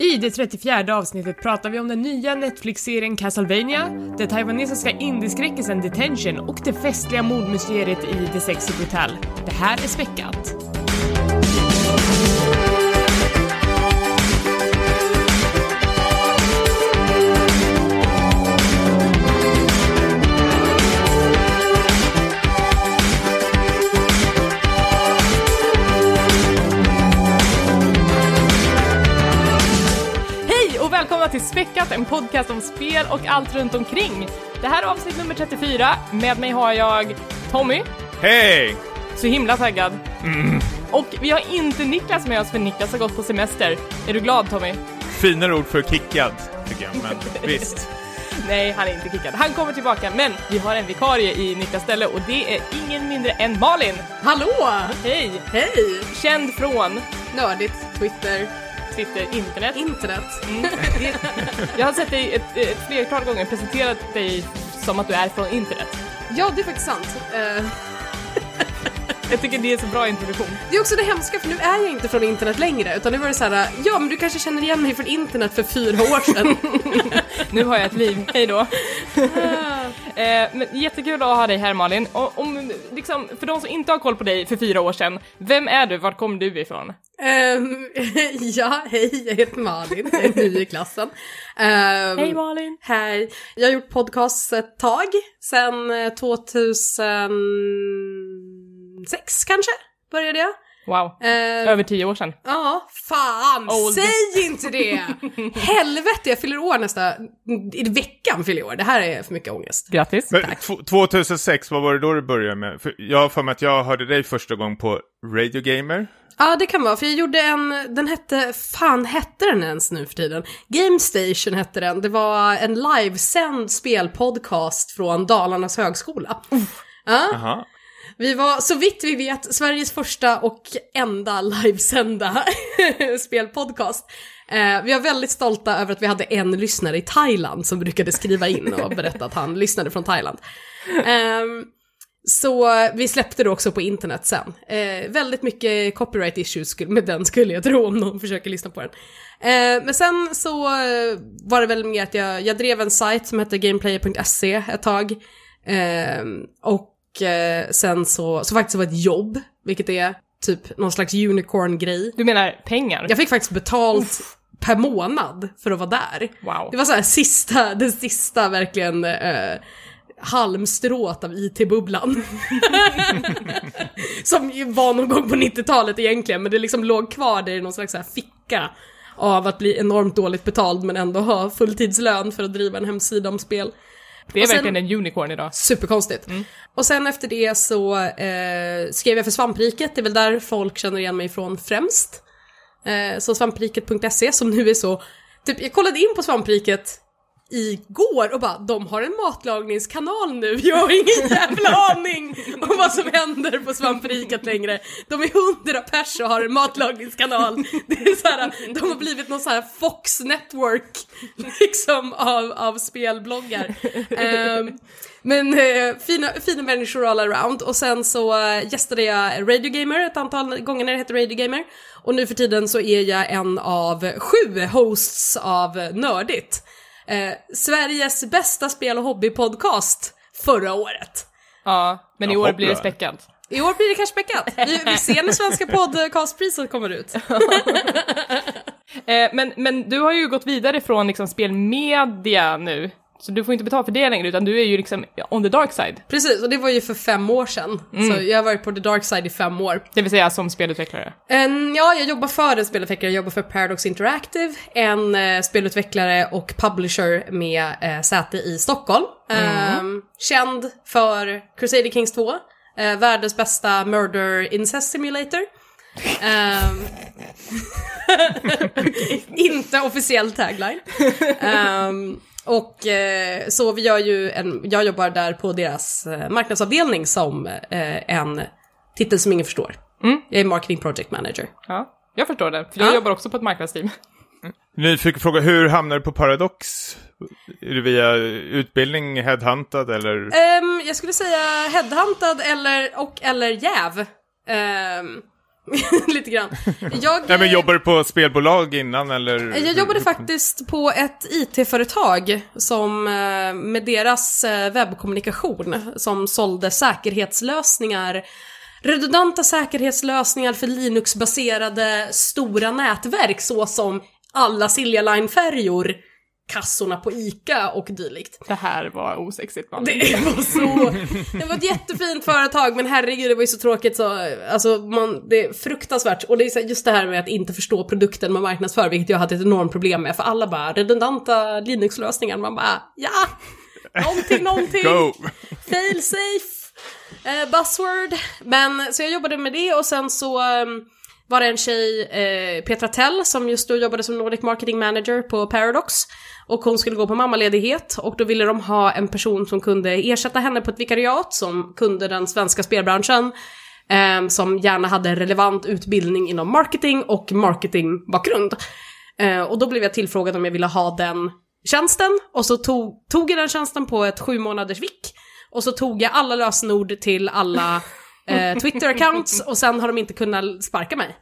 I det 34 avsnittet pratar vi om den nya Netflix-serien Castlevania, den taiwanesiska indieskräckisen Detention och det festliga mordmysteriet i The Sexy Brutal. Det här är Späckat. Späckat, en podcast om spel och allt runt omkring. Det här är avsnitt nummer 34. Med mig har jag Tommy, Hej! så himla taggad. Och vi har inte Niklas med oss för Niklas har gått på semester. Är du glad Tommy? Finare ord för kickad, tycker jag, men visst. Nej, han är inte kickad. Han kommer tillbaka, men vi har en vikarie i Niklas ställe och det är ingen mindre än Malin. Hallå! Hej! Hej! Känd från Nördigt, Twitter, Twitter, internet. internet. Mm. Jag har sett dig ett, ett flertal gånger presenterat dig som att du är från internet. Ja, det är faktiskt sant. Eh, jag tycker det är så bra introduktion. Det är också det hemska för nu är jag inte från internet längre utan nu var det så här, ja men du kanske känner igen mig från internet för fyra år sedan. nu har jag ett liv, hej då. Eh, men jättekul att ha dig här Malin. Och, om, liksom, för de som inte har koll på dig för fyra år sedan, vem är du? Vart kom du ifrån? Ehm, ja, hej, jag heter Malin, jag är ny i klassen. Um, hej Malin! Hej! Jag har gjort podcast ett tag, eh, sen 2000 sex kanske, började jag. Wow, uh, över tio år sedan. Ja, fan, Old. säg inte det! Helvete, jag fyller år nästa, i veckan fyller jag år. Det här är för mycket ångest. Grattis. Men, 2006, vad var det då du började med? För jag har för mig att jag hörde dig första gången på Radio Gamer. Ja, det kan vara, för jag gjorde en, den hette, fan hette den ens nu för tiden? Game Station hette den, det var en livesänd spelpodcast från Dalarnas högskola. Uh. Ja vi var, så vitt vi vet, Sveriges första och enda livesända spelpodcast. Eh, vi var väldigt stolta över att vi hade en lyssnare i Thailand som brukade skriva in och berätta att han lyssnade från Thailand. Eh, så vi släppte det också på internet sen. Eh, väldigt mycket copyright issues med den skulle jag tro om någon försöker lyssna på den. Eh, men sen så eh, var det väl mer att jag, jag drev en sajt som hette gameplayer.se ett tag. Eh, och eh, sen så, så faktiskt var ett jobb, vilket är typ någon slags unicorn-grej. Du menar pengar? Jag fick faktiskt betalt per månad för att vara där. Wow. Det var så här sista, det sista verkligen eh, halmstrået av IT-bubblan. Som ju var någon gång på 90-talet egentligen, men det liksom låg kvar där i någon slags så här ficka av att bli enormt dåligt betald men ändå ha fulltidslön för att driva en hemsida om spel. Det är Och sen- verkligen en unicorn idag. Superkonstigt. Och sen efter det så eh, skrev jag för Svampriket, det är väl där folk känner igen mig från främst. Eh, så svampriket.se som nu är så, typ jag kollade in på Svampriket igår och bara, de har en matlagningskanal nu, jag har ingen jävla aning om vad som händer på Svampriket längre. De är hundra pers och har en matlagningskanal. Det är så här, de har blivit någon så här Fox Network, liksom, av, av spelbloggar. Um, men eh, fina, fina människor all around och sen så eh, gästade jag Radio Gamer ett antal gånger när det hette Radio Gamer. Och nu för tiden så är jag en av sju hosts av Nördigt. Eh, Sveriges bästa spel och hobbypodcast förra året. Ja, men i år blir det späckat. I år blir det kanske späckat. Vi, vi ser när Svenska podcastpriset kommer ut. Eh, men, men du har ju gått vidare från liksom spelmedia nu, så du får inte betala för det längre, utan du är ju liksom on the dark side. Precis, och det var ju för fem år sedan. Så jag har varit på the dark side i fem år. Det vill säga som spelutvecklare. En, ja, jag jobbar för en spelutvecklare, jag jobbar för Paradox Interactive, en eh, spelutvecklare och publisher med eh, säte i Stockholm. Ehm, känd för Crusader Kings 2, eh, världens bästa murder incest simulator. Ehm, inte officiell tagline. Ehm, och eh, så vi gör ju en, jag jobbar där på deras eh, marknadsavdelning som eh, en titel som ingen förstår. Jag är marketing project manager. Ja, jag förstår det, för jag Ja. jobbar också på ett marknadsteam. Nyfiken fråga, hur hamnar du på Paradox? Är det via utbildning, headhuntad eller? Ehm, jag skulle säga headhuntad eller, och eller jäv. Ehm, Lite grann. Jag, Nej, men eh, jobbar du på spelbolag innan eller? jag jobbade faktiskt på ett IT-företag som eh, med deras eh, webbkommunikation som sålde säkerhetslösningar redundanta säkerhetslösningar för Linux-baserade stora nätverk såsom alla Silja Line-färjor, kassorna på ICA och dylikt. Det här var osexigt man. Det var så... Det var ett jättefint företag men herregud det var ju så tråkigt så, alltså man, det är fruktansvärt. Och det är just det här med att inte förstå produkten man marknadsför, vilket jag hade ett enormt problem med. För alla bara, redundanta Linux-lösningar, man bara, ja! Någonting, någonting! Go! Fail safe, eh, buzzword. Men så jag jobbade med det och sen så ehm, var det en tjej, eh, Petra Tell, som just då jobbade som Nordic Marketing Manager på Paradox. Och hon skulle gå på mammaledighet och då ville de ha en person som kunde ersätta henne på ett vikariat som kunde den svenska spelbranschen. Eh, som gärna hade relevant utbildning inom marketing och marketingbakgrund. Eh, och då blev jag tillfrågad om jag ville ha den tjänsten och så tog, tog jag den tjänsten på ett sju månaders vick. Och så tog jag alla lösenord till alla eh, Twitter-accounts och sen har de inte kunnat sparka mig.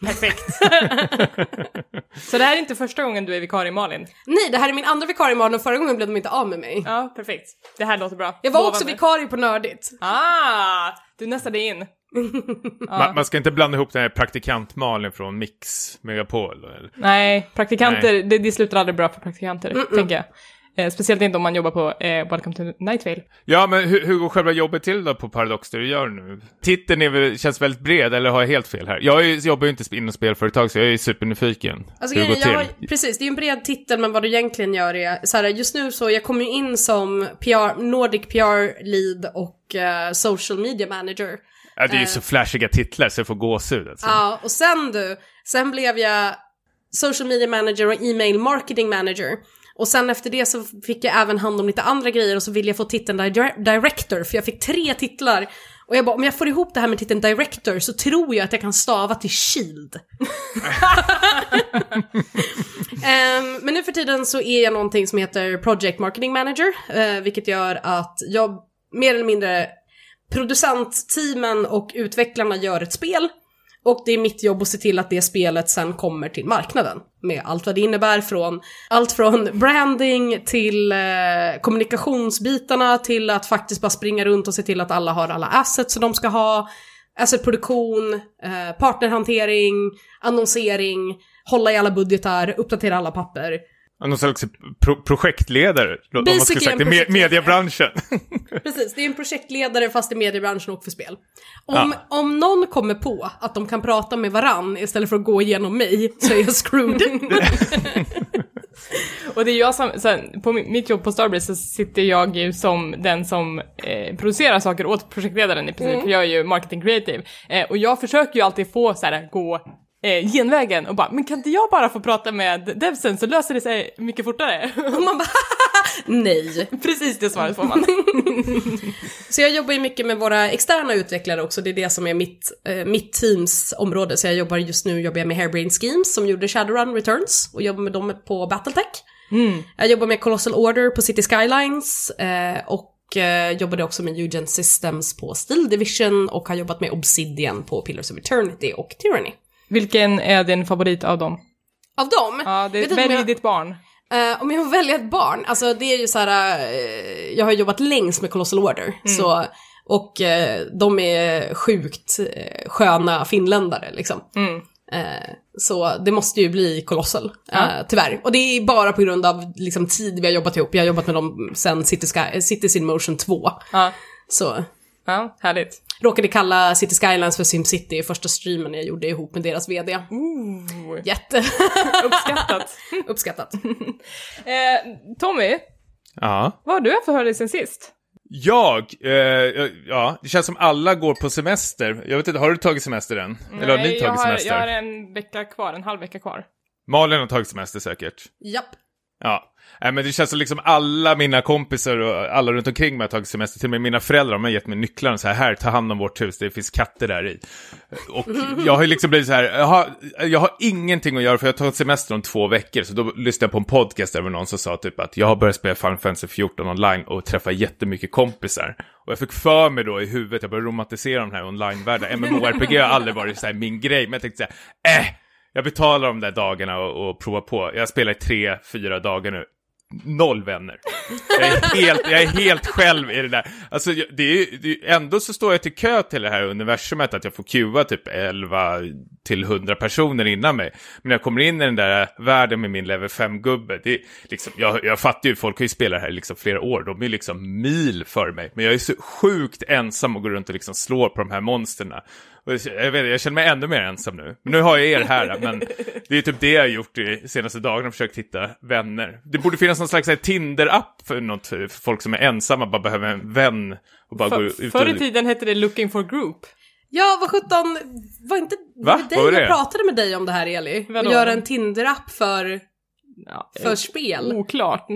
Perfekt. Så det här är inte första gången du är vikarie Malin? Nej, det här är min andra vikarie imorgon och förra gången blev de inte av med mig. Ja, perfekt. Det här låter bra. Jag var Lovande. också vikarie på Nördigt. Ah! Du nästade in. Man, man ska inte blanda ihop den här praktikant-Malin från Mix Megapol. Eller? Nej, praktikanter, Det, det slutar aldrig bra för praktikanter, tänker jag. Eh, speciellt inte om man jobbar på eh, Welcome to Night Vale. Ja, men hur, hur går själva jobbet till då på Paradox, det du gör nu? Titeln är väl, känns väldigt bred, eller har jag helt fel här? Jag är, jobbar ju inte inom spelföretag, så jag är supernyfiken. Alltså, hur det går till. har, precis, det är ju en bred titel men vad du egentligen gör är så här, just nu så, jag kommer ju in som PR, Nordic PR-lead och eh, social media manager. Ja, det är ju så flashiga titlar så jag får gåshud alltså. Ja, och sen du, sen blev jag social media manager och email marketing manager. Och sen efter det så fick jag även hand om lite andra grejer och så ville jag få titeln dir- director för jag fick tre titlar. Och jag bara, om jag får ihop det här med titeln director så tror jag att jag kan stava till Shield. Ehm, men nu för tiden så är jag någonting som heter Project Marketing Manager, eh, vilket gör att jag mer eller mindre producentteamen och utvecklarna gör ett spel och det är mitt jobb att se till att det spelet sen kommer till marknaden. Med allt vad det innebär från allt från branding till eh, kommunikationsbitarna till att faktiskt bara springa runt och se till att alla har alla assets som de ska ha. Assetproduktion, eh, partnerhantering, annonsering, hålla i alla budgetar, uppdatera alla papper. Ja, Någon slags pro projektledare, om man skulle Basically sagt en me projektledare. mediebranschen. Precis, det är en projektledare fast i mediebranschen och för spel. Om, om någon kommer på att de kan prata med varann istället för att gå igenom mig så är jag screwed. Och det är jag som, sen, på mi- mitt jobb på Starbreeze så sitter jag ju som den som eh, producerar saker åt projektledaren i princip, för jag är ju marketing creative. Eh, och jag försöker ju alltid få så här, gå eh, genvägen och bara, men kan inte jag bara få prata med devsen så löser det sig mycket fortare? och man bara nej. Precis det svaret får man. Så jag jobbar ju mycket med våra externa utvecklare också, det är det som är mitt, eh, mitt teams område. Så jag jobbar just nu jobbar jag med Hairbrain Schemes som gjorde Shadowrun Returns och jobbar med dem på Battletech. Jag jobbar med Colossal Order på City Skylines eh, och eh, jobbade också med Eugen Systems på Steel Division och har jobbat med Obsidian på Pillars of Eternity och Tyranny. Vilken är din favorit av dem? Av dem? Ja, det, om välj jag- ditt barn. Eh, om jag får välja ett barn, alltså det är ju så här, eh, jag har jobbat längst med Colossal Order, så, och eh, de är sjukt sköna finländare liksom. Mm. Så det måste ju bli Colossal, Ja. tyvärr. Och det är bara på grund av liksom, tid vi har jobbat ihop, jag har jobbat med dem sen City Cities in Motion 2. Ja, Så ja härligt. råkade kalla City Skylines för SimCity i första streamen jag gjorde ihop med deras VD. Ooh, Jätte uppskattat. uppskattat. eh, Tommy, ja. vad har du haft för höra dig sen sist? Jag, eh, ja, det känns som alla går på semester. Jag vet inte, har du tagit semester än? Eller har ni Nej, tagit jag har, semester? jag har en vecka kvar, en halv vecka kvar. Malin har tagit semester säkert. Japp. Ja. Nej, men det känns som liksom alla mina kompisar och alla runt omkring mig har tagit semester. Till och med mina föräldrar de har gett mig nycklarna så här, här, ta hand om vårt hus, det finns katter där i. Och jag har liksom blivit så här, jag har, jag har ingenting att göra för jag har tagit semester om två veckor. Så då lyssnade jag på en podcast där någon som sa typ att jag har börjat spela Final Fantasy 14 online och träffa jättemycket kompisar. Och jag fick för mig då i huvudet, jag började romantisera de här online-världen. MMORPG har aldrig varit så här min grej, men jag tänkte så här, äh, jag betalar de där dagarna och, och provar på. Jag spelar i tre, fyra dagar nu noll vänner. Jag är helt, jag är helt själv i det där. Alltså, det är, det är, ändå så står jag till kö till det här universumet att jag får queua typ 11 till 100 personer innan mig. Men när jag kommer in i den där världen med min level 5-gubbe, det är liksom, jag, jag fattar ju, folk har ju spelat här liksom flera år, de är liksom mil för mig. Men jag är så sjukt ensam och går runt och liksom slår på de här monsterna. Jag, vet, jag känner mig ännu mer ensam nu. Men nu har jag er här, men det är typ det jag har gjort de senaste dagarna, försökt hitta vänner. Det borde finnas någon slags Tinder-app för, något, för folk som är ensamma, bara behöver en vän. Och bara För, gå ut förr i tiden hette det Looking for Group. Ja, vad sjutton, var inte Va? med dig det? jag pratade med dig om det här Eli? Vadå? Att göra en Tinder-app för, Ja, för spel. Oklart.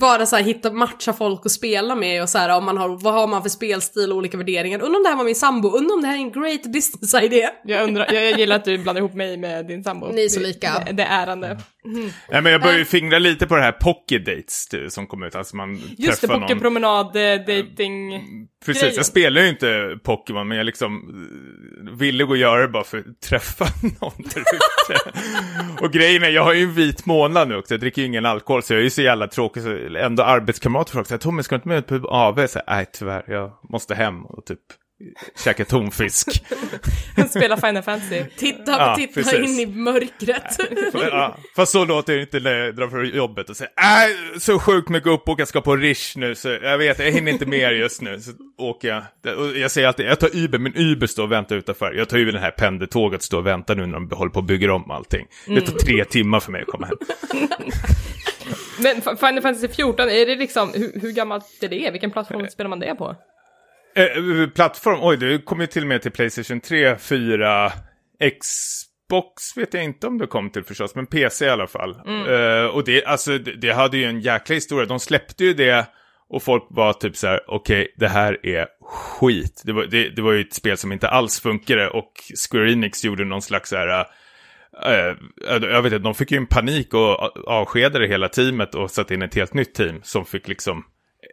Bara så här hitta, matcha folk och spela med och så här om man har, vad har man för spelstil och olika värderingar. Undrar om det här var min sambo, undrar om det här är en great business idé. Jag, undrar, jag, jag gillar att du blandar ihop mig med din sambo. Ni är så lika. Det, det är ärande. Nej, men jag börjar ju fingra lite på det här Pocket Dates du, som kom ut. Alltså man Just det, träffar någon... pokerpromenad, eh, dating... Precis, grejen. jag spelar ju inte Pokémon, men jag liksom eh, ville gå och göra det bara för att träffa någon där ute. och grejen är, jag har ju en vit månad nu också, jag dricker ju ingen alkohol, så jag är ju så jävla tråkig, så ändå arbetskamrater frågar säger Tommy, ska du inte med ut på AV? Så, Nej, tyvärr, jag måste hem och typ käka tonfisk. Spela Final Fantasy. Titta, Ja, titta precis. in i mörkret. ja, fast så låter det inte när jag drar från jobbet och säger äh, så sjukt mycket uppåk, jag ska på Rish nu, så jag vet, jag hinner inte mer just nu. Så åker jag. Och jag säger alltid, jag tar Uber, men Uber står och väntar utanför. Jag tar ju den här pendeltåget och står och väntar nu när de håller på och bygger om allting. Det tar tre timmar för mig att komma hem. Men Final Fantasy 14, är det liksom, hur, hur gammalt är det? Vilken plattform spelar man det på? Eh, plattform, oj, det kommer ju till och med till Playstation 3, 4, Xbox vet jag inte om det kom till förstås, men PC i alla fall. Eh, och det, alltså, det, det hade ju en jäkla historia. De släppte ju det och folk var typ så här, okej, det här är skit. Det var, det, det var ju ett spel som inte alls funkade och Square Enix gjorde någon slags så här, eh, jag vet inte, de fick ju en panik och avskedade hela teamet och satte in ett helt nytt team som fick liksom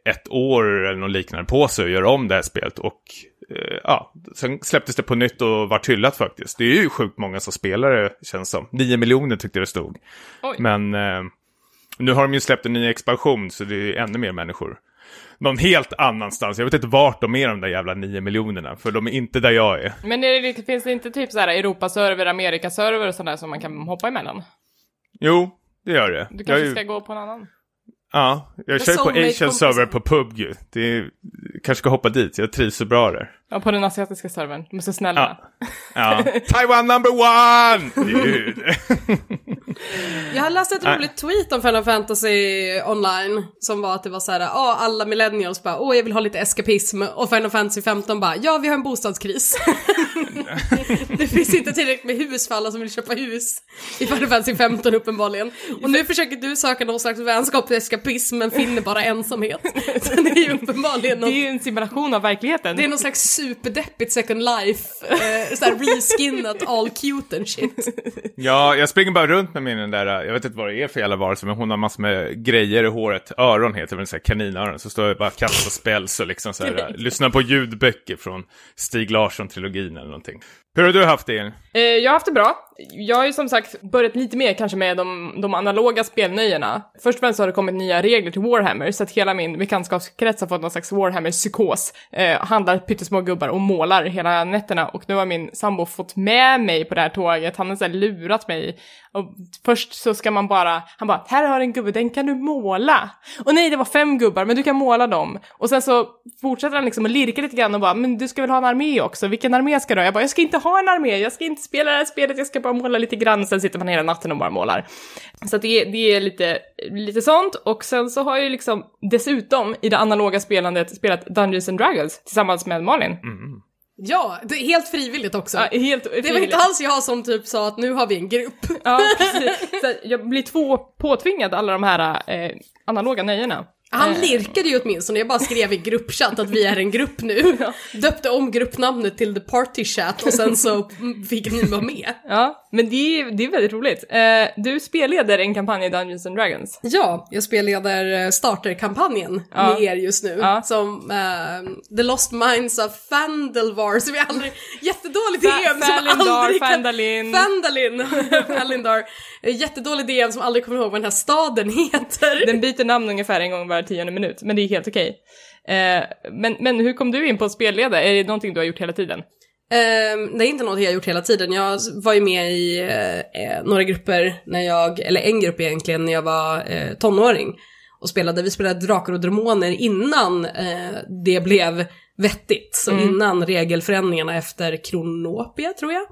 ett år eller något liknande på sig att göra om det här spelet. Och eh, ja, sen släpptes det på nytt och var hyllat faktiskt. Det är ju sjukt många som spelar det, känns som. 9 miljoner tyckte det stod. Oj. Men eh, nu har de ju släppt en ny expansion så det är ännu mer människor. Någon helt annanstans. Jag vet inte vart de är de där jävla 9 miljonerna. För de är inte där jag är. Men är det, finns det inte typ så här Europaserver, Amerikaserver och sådär som man kan hoppa emellan? Jo, det gör det. Du Jag kanske ju- ska gå på en annan? Ja, jag kör på Asian server på PubG. Det är, kanske ska hoppa dit, jag trivs så bra där. Ja, på den asiatiska servern. De är så snälla. Ja. Taiwan number one! Jag har läst ett roligt tweet om Final Fantasy online som var att det var så här, ja alla millennials bara, åh jag vill ha lite eskapism och Final Fantasy 15 bara, ja vi har en bostadskris. det finns inte tillräckligt med hus för alla som vill köpa hus i Final Fantasy 15 uppenbarligen. Och nu försöker du söka någon slags vänskap och eskapism men finner bara ensamhet. Så det är ju uppenbarligen Det är något ju en simulation av verkligheten. det är någon slags superdeppigt second life, eh, såhär reskinnat all cute and shit. ja, jag springer bara runt med min den där, jag vet inte vad det är för jävla varelse, men hon har massor med grejer i håret. Öron heter väl så här kaninöron. Så står jag bara kastar spells och liksom så här, lyssnar på ljudböcker från Stig Larsson-trilogin eller någonting. Hur har du haft det? Eh, jag har haft det bra. Jag har ju som sagt börjat lite mer kanske med de, de analoga spelnöjena. Först och främst så har det kommit nya regler till Warhammer, så att hela min bekantskapskrets har fått någon slags Warhammer-psykos. Eh, handlar pyttesmå gubbar och målar hela nätterna och nu har min sambo fått med mig på det här tåget. Han har så här lurat mig. Och först så ska man bara, han bara, här har du en gubbe, den kan du måla. Och nej, det var fem gubbar, men du kan måla dem. Och sen så fortsätter han liksom att lirka lite grann och bara, men du ska väl ha en armé också, vilken armé ska du ha? Jag bara, jag ska inte ha en armé, jag ska inte spela det här spelet, jag ska bara måla lite grann, sen sitter man hela natten och bara målar. Så att det, det är lite, lite sånt, och sen så har jag ju liksom dessutom i det analoga spelandet spelat Dungeons and Dragons tillsammans med Malin. Ja, det är helt frivilligt också. Ja, helt det var inte frivilligt. alls jag som typ sa att nu har vi en grupp. Ja, precis. Så jag blir två påtvingad alla de här eh, analoga nöjena. Han Eh, lirkade ju åtminstone, jag bara skrev i gruppchatt att vi är en grupp nu. Döpte om gruppnamnet till The Party Chat och sen så fick ni vara med. Ja, men det är, det är väldigt roligt. Eh, du spelleder en kampanj i Dungeons and Dragons. Ja, jag spelleder eh, starterkampanjen Ja. med er just nu. Ja. Som eh, The Lost Minds of Fandelvar, som jag aldrig... Jättedålig DM som Falindar, aldrig kan... Fandalin. Fandalin! Jättedålig DM som aldrig kommer ihåg vad den här staden heter. Den byter namn ungefär en gång var tionde minut, men det är helt okej. Eh, men, men hur kom du in på att spelleda? Är det någonting du har gjort hela tiden? Ehm, det är inte något jag har gjort hela tiden. Jag var ju med i eh, eh, några grupper när jag, eller en grupp egentligen, när jag var tonåring. Och spelade, vi spelade Drakar och Demoner innan det blev vettigt. Så innan regelförändringarna efter Kronopia tror jag.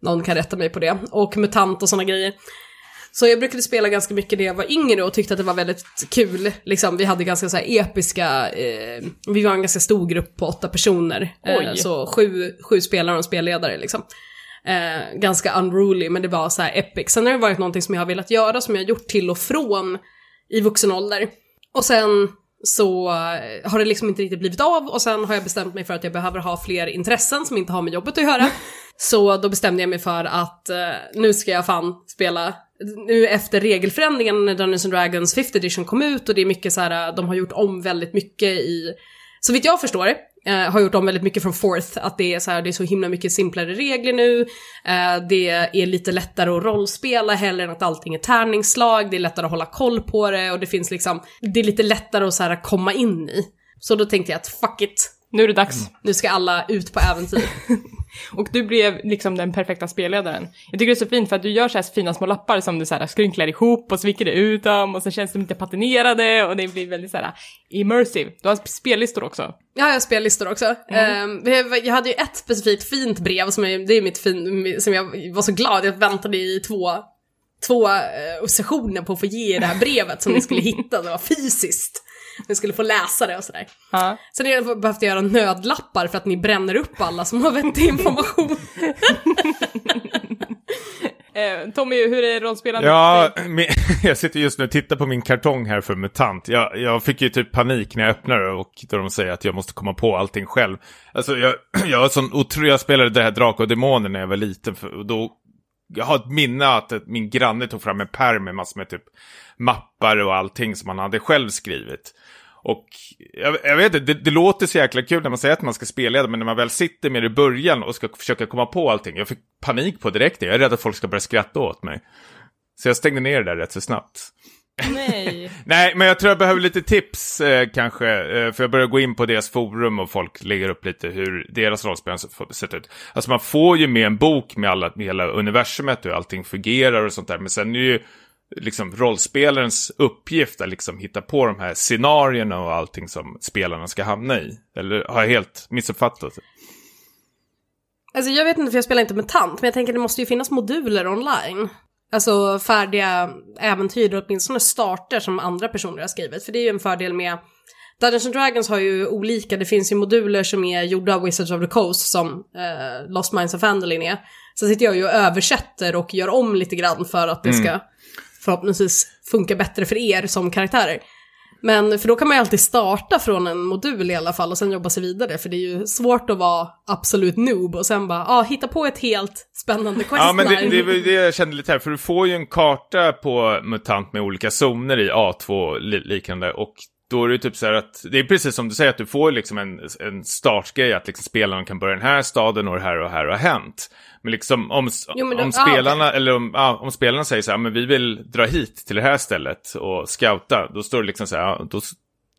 Någon kan rätta mig på det. Och MUTANT och sådana grejer. Så jag brukade spela ganska mycket när jag var yngre och tyckte att det var väldigt kul. Liksom, vi hade ganska så episka, eh, vi var en ganska stor grupp på åtta personer. Eh, så sju, sju spelare och en spelledare liksom. Eh, ganska unruly, men det var så här epic. Sen har det varit någonting som jag har velat göra, som jag har gjort till och från i vuxen ålder. Och sen så eh, har det liksom inte riktigt blivit av och sen har jag bestämt mig för att jag behöver ha fler intressen som inte har med jobbet att göra. Så då bestämde jag mig för att eh, nu ska jag fan spela nu efter regelförändringen när Dungeons and Dragons 5th edition kom ut och det är mycket så här, de har gjort om väldigt mycket i, så vitt jag förstår, eh, har gjort om väldigt mycket från Fourth, att det är så här, det är så himla mycket simplare regler nu, eh, det är lite lättare att rollspela hellre än att allting är tärningsslag, det är lättare att hålla koll på det och det finns liksom, det är lite lättare att så här komma in i. Så då tänkte jag att fuck it, Nu är det dags. nu ska alla ut på äventyr. Och du blev liksom den perfekta spelledaren. Jag tycker det är så fint för att du gör så här fina små lappar som du så här skrynklar ihop och så viker det ut dem och så känns de inte patinerade och det blir väldigt så här immersive. Du har spellistor också. Ja, jag har spellistor också. Ehm, vi- jag hade ju ett specifikt fint brev som, är, det är mitt fin, som jag var så glad, jag väntade i två, två eh, sessioner på att få ge er det här brevet som ni skulle hitta, det var fysiskt. Ni skulle få läsa det och sådär. Ja. Sen har jag behövt göra nödlappar för att ni bränner upp alla som har vettig information. Eh, Tommy, hur är rollspelandet? Ja, men, jag sitter just nu och tittar på min kartong här för MUTANT. Jag, jag fick ju typ panik när jag öppnade och då de säger att jag måste komma på allting själv. Alltså jag, jag sån otro, jag spelade det här Drakar och Demoner när jag var liten. För, och då, jag har ett minne att min granne tog fram en pärm med massor med typ mappar och allting som han hade själv skrivit. Och jag, jag vet inte, det, det låter så jäkla kul när man säger att man ska spelleda, men när man väl sitter med det i början och ska försöka komma på allting, jag fick panik på direkt. Jag är rädd att folk ska börja skratta åt mig. Så jag stängde ner det där rätt så snabbt. Nej. Nej, men jag tror jag behöver lite tips eh, kanske. Eh, för jag börjar gå in på deras forum och folk lägger upp lite hur deras rollspel har sett ut. Alltså man får ju med en bok med, alla, med hela universumet och hur allting fungerar och sånt där. Men sen är ju liksom rollspelarens uppgift att liksom hitta på de här scenarierna och allting som spelarna ska hamna i. Eller har jag helt missuppfattat? Alltså jag vet inte för jag spelar inte med tant, men jag tänker det måste ju finnas moduler online. Alltså färdiga äventyr och åtminstone starter som andra personer har skrivit. För det är ju en fördel med Dungeons and Dragons har ju olika, det finns ju moduler som är gjorda av Wizards of the Coast som eh, Lost Minds of Fandolin är. Sen sitter jag ju och översätter och gör om lite grann för att det ska förhoppningsvis funka bättre för er som karaktärer. Men för då kan man ju alltid starta från en modul i alla fall och sen jobba sig vidare för det är ju svårt att vara absolut noob och sen bara, ah, hitta på ett helt spännande questline. Ja, men det, det var det jag kände lite här. För du får ju en karta på MUTANT med olika zoner i A2 li liknande. Och då är det typ så här att, det är precis som du säger, att du får liksom en, en startgrej. Att liksom spelarna kan börja i den här staden och det här och det här har hänt. Men liksom om, Jo, men då- om spelarna, eller om, ja, om spelarna säger så här, men vi vill dra hit till det här stället och scouta. Då står det liksom så här, då,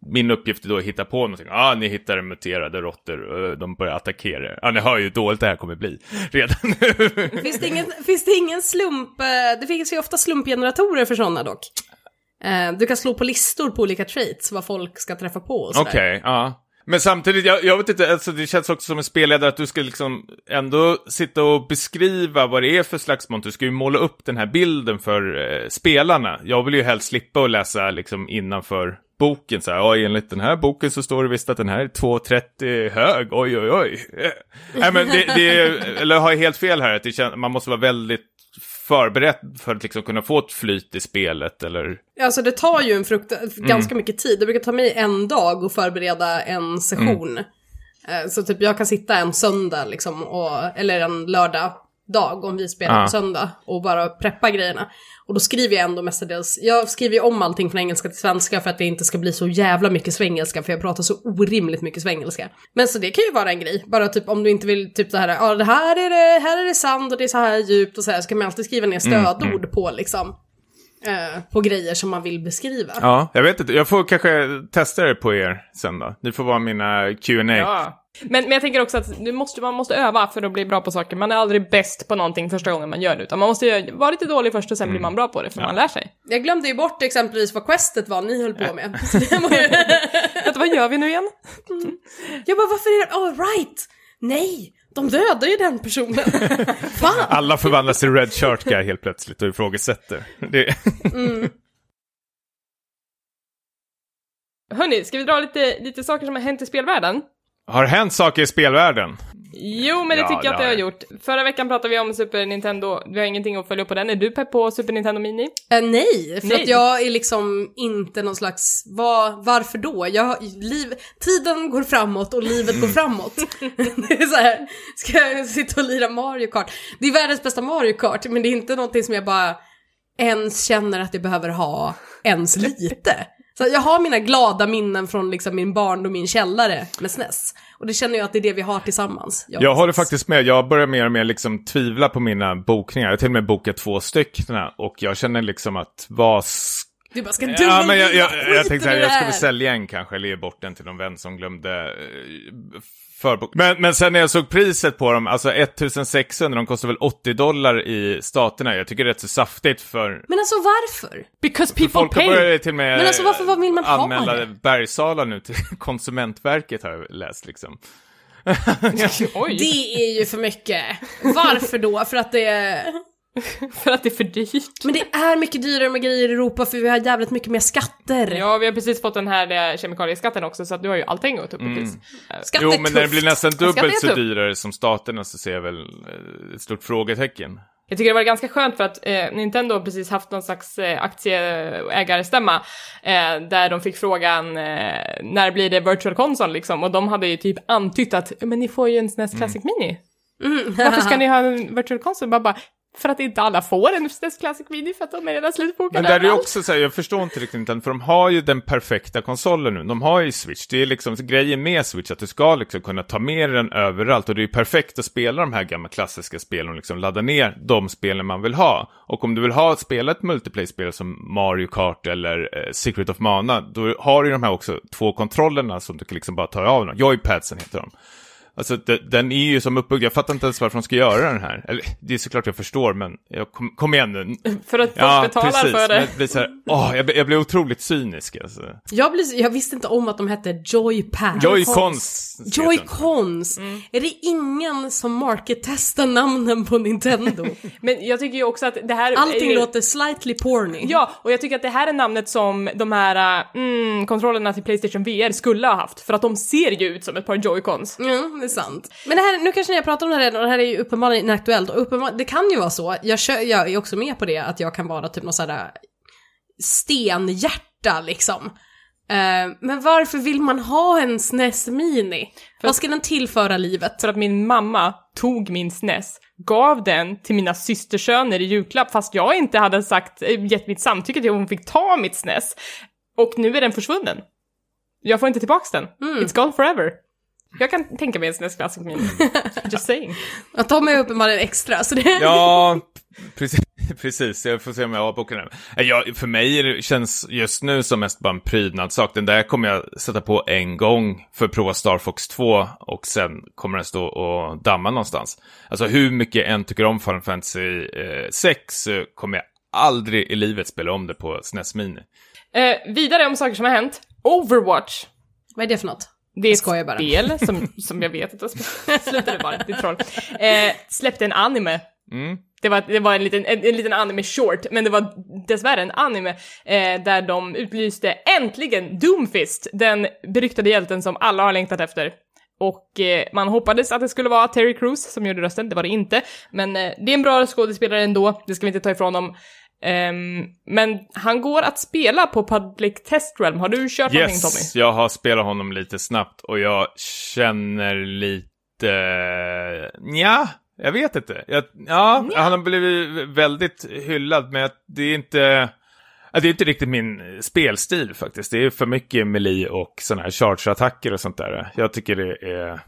min uppgift är då att hitta på någonting. Ja, ah, ni hittar muterade råttor och de börjar attackera er. Ja, ni hör ju hur dåligt det här kommer bli redan nu. Finns det ingen, finns det ingen slump, eh, det finns ju ofta slumpgeneratorer för sådana dock. Eh, Du kan slå på listor på olika traits, vad folk ska träffa på och sådär. Okej, ja. Men samtidigt, jag, jag vet inte, alltså det känns också som en spelledare att du ska liksom ändå sitta och beskriva vad det är för slags monster. Du ska ju måla upp den här bilden för eh, spelarna. Jag vill ju helst slippa att läsa liksom innanför boken så här, ja enligt den här boken så står det visst att den här är 2,30 hög, oj oj oj. Nej men det, det är, eller har jag helt fel här, att det känns, man måste vara väldigt förberedd för att liksom kunna få ett flyt i spelet eller? Alltså det tar ju en frukt, ganska mycket tid. Det brukar ta mig en dag att förbereda en session. Eh, Så typ jag kan sitta en söndag liksom, och, eller en lördag dag om vi spelar Ja. på söndag och bara preppa grejerna. Och då skriver jag ändå mestadels, jag skriver ju om allting från engelska till svenska för att det inte ska bli så jävla mycket svengelska för jag pratar så orimligt mycket svengelska. Men så det kan ju vara en grej, bara typ om du inte vill typ så här, ja det här är det, här är det sand och det är så här djupt och så här, så kan man alltid skriva ner stödord på liksom. Eh, på grejer som man vill beskriva. Ja, jag vet inte, jag får kanske testa det på er sen då. Ni får vara mina Q&A. Ja. Men, men jag tänker också att du måste, man måste öva för att bli bra på saker. Man är aldrig bäst på någonting första gången man gör det, utan man måste ju vara lite dålig först och sen blir man bra på det, för man lär sig. Jag glömde ju bort exempelvis vad questet var ni höll på med. Vet vad gör vi nu igen? Jag bara, varför är det... Oh right! Nej! De dödar ju den personen. Fan! Alla förvandlas till Red Shirt Guy helt plötsligt och ifrågasätter. Det... Hörni, ska vi dra lite, lite saker som har hänt i spelvärlden? Har hänt saker i spelvärlden? Jo, men det Ja, tycker jag att det har gjort. Förra veckan pratade vi om Super Nintendo, vi har ingenting att följa upp på den. Är du pepp på Super Nintendo Mini? Eh, nej, för Nej. att jag är liksom inte någon slags, vad, varför då? Jag, liv, tiden går framåt och livet går framåt. det är så här, ska jag sitta och lira Mario Kart? Det är världens bästa Mario Kart, men det är inte någonting som jag bara ens känner att jag behöver ha ens lite. Så jag har mina glada minnen från liksom min barn och min källare med SNES. Och det känner jag att det är det vi har tillsammans. Jag håller faktiskt med. Jag börjar mer och mer liksom tvivla på mina bokningar. Jag har till och med bokat två stycken och jag känner liksom att vad... Du bara, ska du Ja, men jag, jag, skiter jag tänkte här, i jag ska väl sälja en kanske, eller ge bort den till någon vän som glömde eh, förbok. Men, men sen när jag såg priset på dem, alltså 1600, de kostar väl 80 dollar i staterna. Jag tycker det är rätt så saftigt för... Men alltså varför? Because people Folk pay! börjat till och med Men alltså, varför- vad vill man ha anmäla det? Bergsala nu till Konsumentverket har jag läst liksom. Oj, Det är ju för mycket. Varför då? För att det är... för att det är för dyrt. Men det är mycket dyrare med grejer i Europa för vi har jävligt mycket mer skatter. Ja, vi har precis fått den här eh, kemikalieskatten också, så att du har ju allting gått upp i pris. Skatt Jo, är men när det blir nästan dubbelt så dyrare som staterna så ser jag väl eh, ett stort frågetecken. Jag tycker det var ganska skönt för att eh, Nintendo har precis haft någon slags eh, aktieägarstämma eh, där de fick frågan eh, när blir det virtual console liksom och de hade ju typ antytt att men ni får ju en SNES Classic Mini. Mm. Varför ska ni ha en virtual console? Bara, bara för att inte alla får en SNES Classic Mini för att de är redan slutbokade. Men där är det också så här, jag förstår inte riktigt Nintendo, för de har ju den perfekta konsolen nu. De har ju Switch, det är liksom grejen med Switch, att du ska liksom kunna ta med den överallt. Och det är ju perfekt att spela de här gamla klassiska spelen och liksom ladda ner de spelen man vill ha. Och om du vill ha spela ett multiplayer-spel som Mario Kart eller eh, Secret of Mana, då har du ju de här också två kontrollerna som du kan liksom bara ta av dem. Joypadsen heter de. Alltså de, den är ju som uppbyggd, jag fattar inte ens varför de ska göra den här. Eller det är såklart jag förstår, men jag, kom, kom igen nu. För att folk betalar för Men det. det blir så här, åh, jag, blir- jag blir otroligt cynisk alltså. Jag, blir, jag visste inte om att de hette Joypad. Joy-Cons. Joy-Cons. Är det ingen som market-testar namnen på Nintendo? Men jag tycker ju också att det här... Allting är, låter slightly porny. Ja, och jag tycker att det här är namnet som de här mm, kontrollerna till Playstation VR skulle ha haft, för att de ser ju ut som ett par joycons. Ja, är sant. Men det här, nu kanske ni har pratat om det här redan och det här är ju uppenbarligen inaktuellt och uppenbar, det kan ju vara så, jag, kör, jag är också med på det, att jag kan vara typ någon sån här stenhjärta liksom. Eh, men varför vill man ha en SNES Mini? Vad ska den tillföra livet? För att min mamma tog min SNES, gav den till mina systersöner i julklapp, fast jag inte hade sagt, äh, gett mitt samtycke till att hon fick ta mitt SNES. Och nu är den försvunnen. Jag får inte tillbaks den. It's gone forever. Jag kan tänka mig en SNES Classic Mini. Just saying. Att de är uppenbarligen extra, så det... Ja, precis, precis. Jag får se om jag har boken här. Jag, för mig känns just nu som mest bara en prydnadssak. Den där kommer jag sätta på en gång för att prova Star Fox 2 och sen kommer den stå och damma någonstans. Alltså hur mycket jag än tycker om Final Fantasy eh, 6 så kommer jag aldrig i livet spela om det på SNES Mini. Eh, vidare om saker som har hänt. Overwatch. Vad är det för något? Det är ett skojar bara. spel som, som jag vet att jag spelat. Sluta bara, det är troll. Eh, släppte en anime. Mm. Det var, det var en liten, en, en liten anime short, men det var dessvärre en anime eh, där de utlyste äntligen Doomfist, den beryktade hjälten som alla har längtat efter. Och eh, man hoppades att det skulle vara Terry Crews som gjorde rösten, det var det inte. Men eh, det är en bra skådespelare ändå, det ska vi inte ta ifrån dem. Ehm, men han går att spela på Public Test Realm. Har du kört någonting Tommy? Yes, jag har spelat honom lite snabbt och jag känner lite... Ja, jag vet inte. Jag, ja, han har blivit väldigt hyllad, men det är inte... Det är inte riktigt min spelstil faktiskt. Det är för mycket melee och sådana här charge-attacker och sånt där. Jag tycker det är...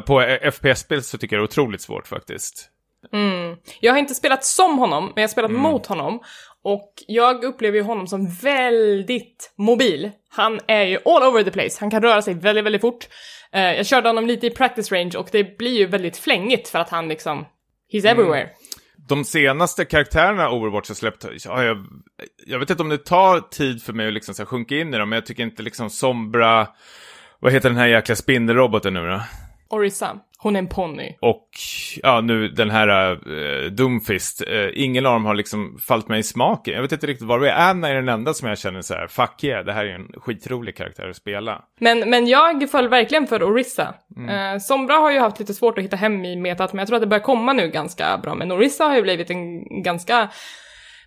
På FPS-spel så tycker jag det är otroligt svårt faktiskt. Mm. Jag har inte spelat som honom, men jag har spelat mot honom. Och jag upplever ju honom som väldigt mobil. Han är ju all over the place, han kan röra sig väldigt, väldigt fort. Eh, jag körde honom lite i practice range och det blir ju väldigt flängigt för att han liksom, he's everywhere. De senaste karaktärerna Overwatch har släppt, ja, jag, jag vet inte om det tar tid för mig att liksom så sjunka in i dem, men jag tycker inte liksom Sombra, vad heter den här jäkla spindelroboten nu då? Orissa, hon är en ponny. Och ja, nu den här uh, Doomfist, uh, ingen av dem har liksom fallit mig i smaken. Jag vet inte riktigt vad det är. Anna är den enda som jag känner så här, fuck yeah, det här är en skitrolig karaktär att spela. Men, men jag föll verkligen för Orissa. Eh, Sombra har ju haft lite svårt att hitta hem i metat, men jag tror att det börjar komma nu ganska bra. Men Orissa har ju blivit en ganska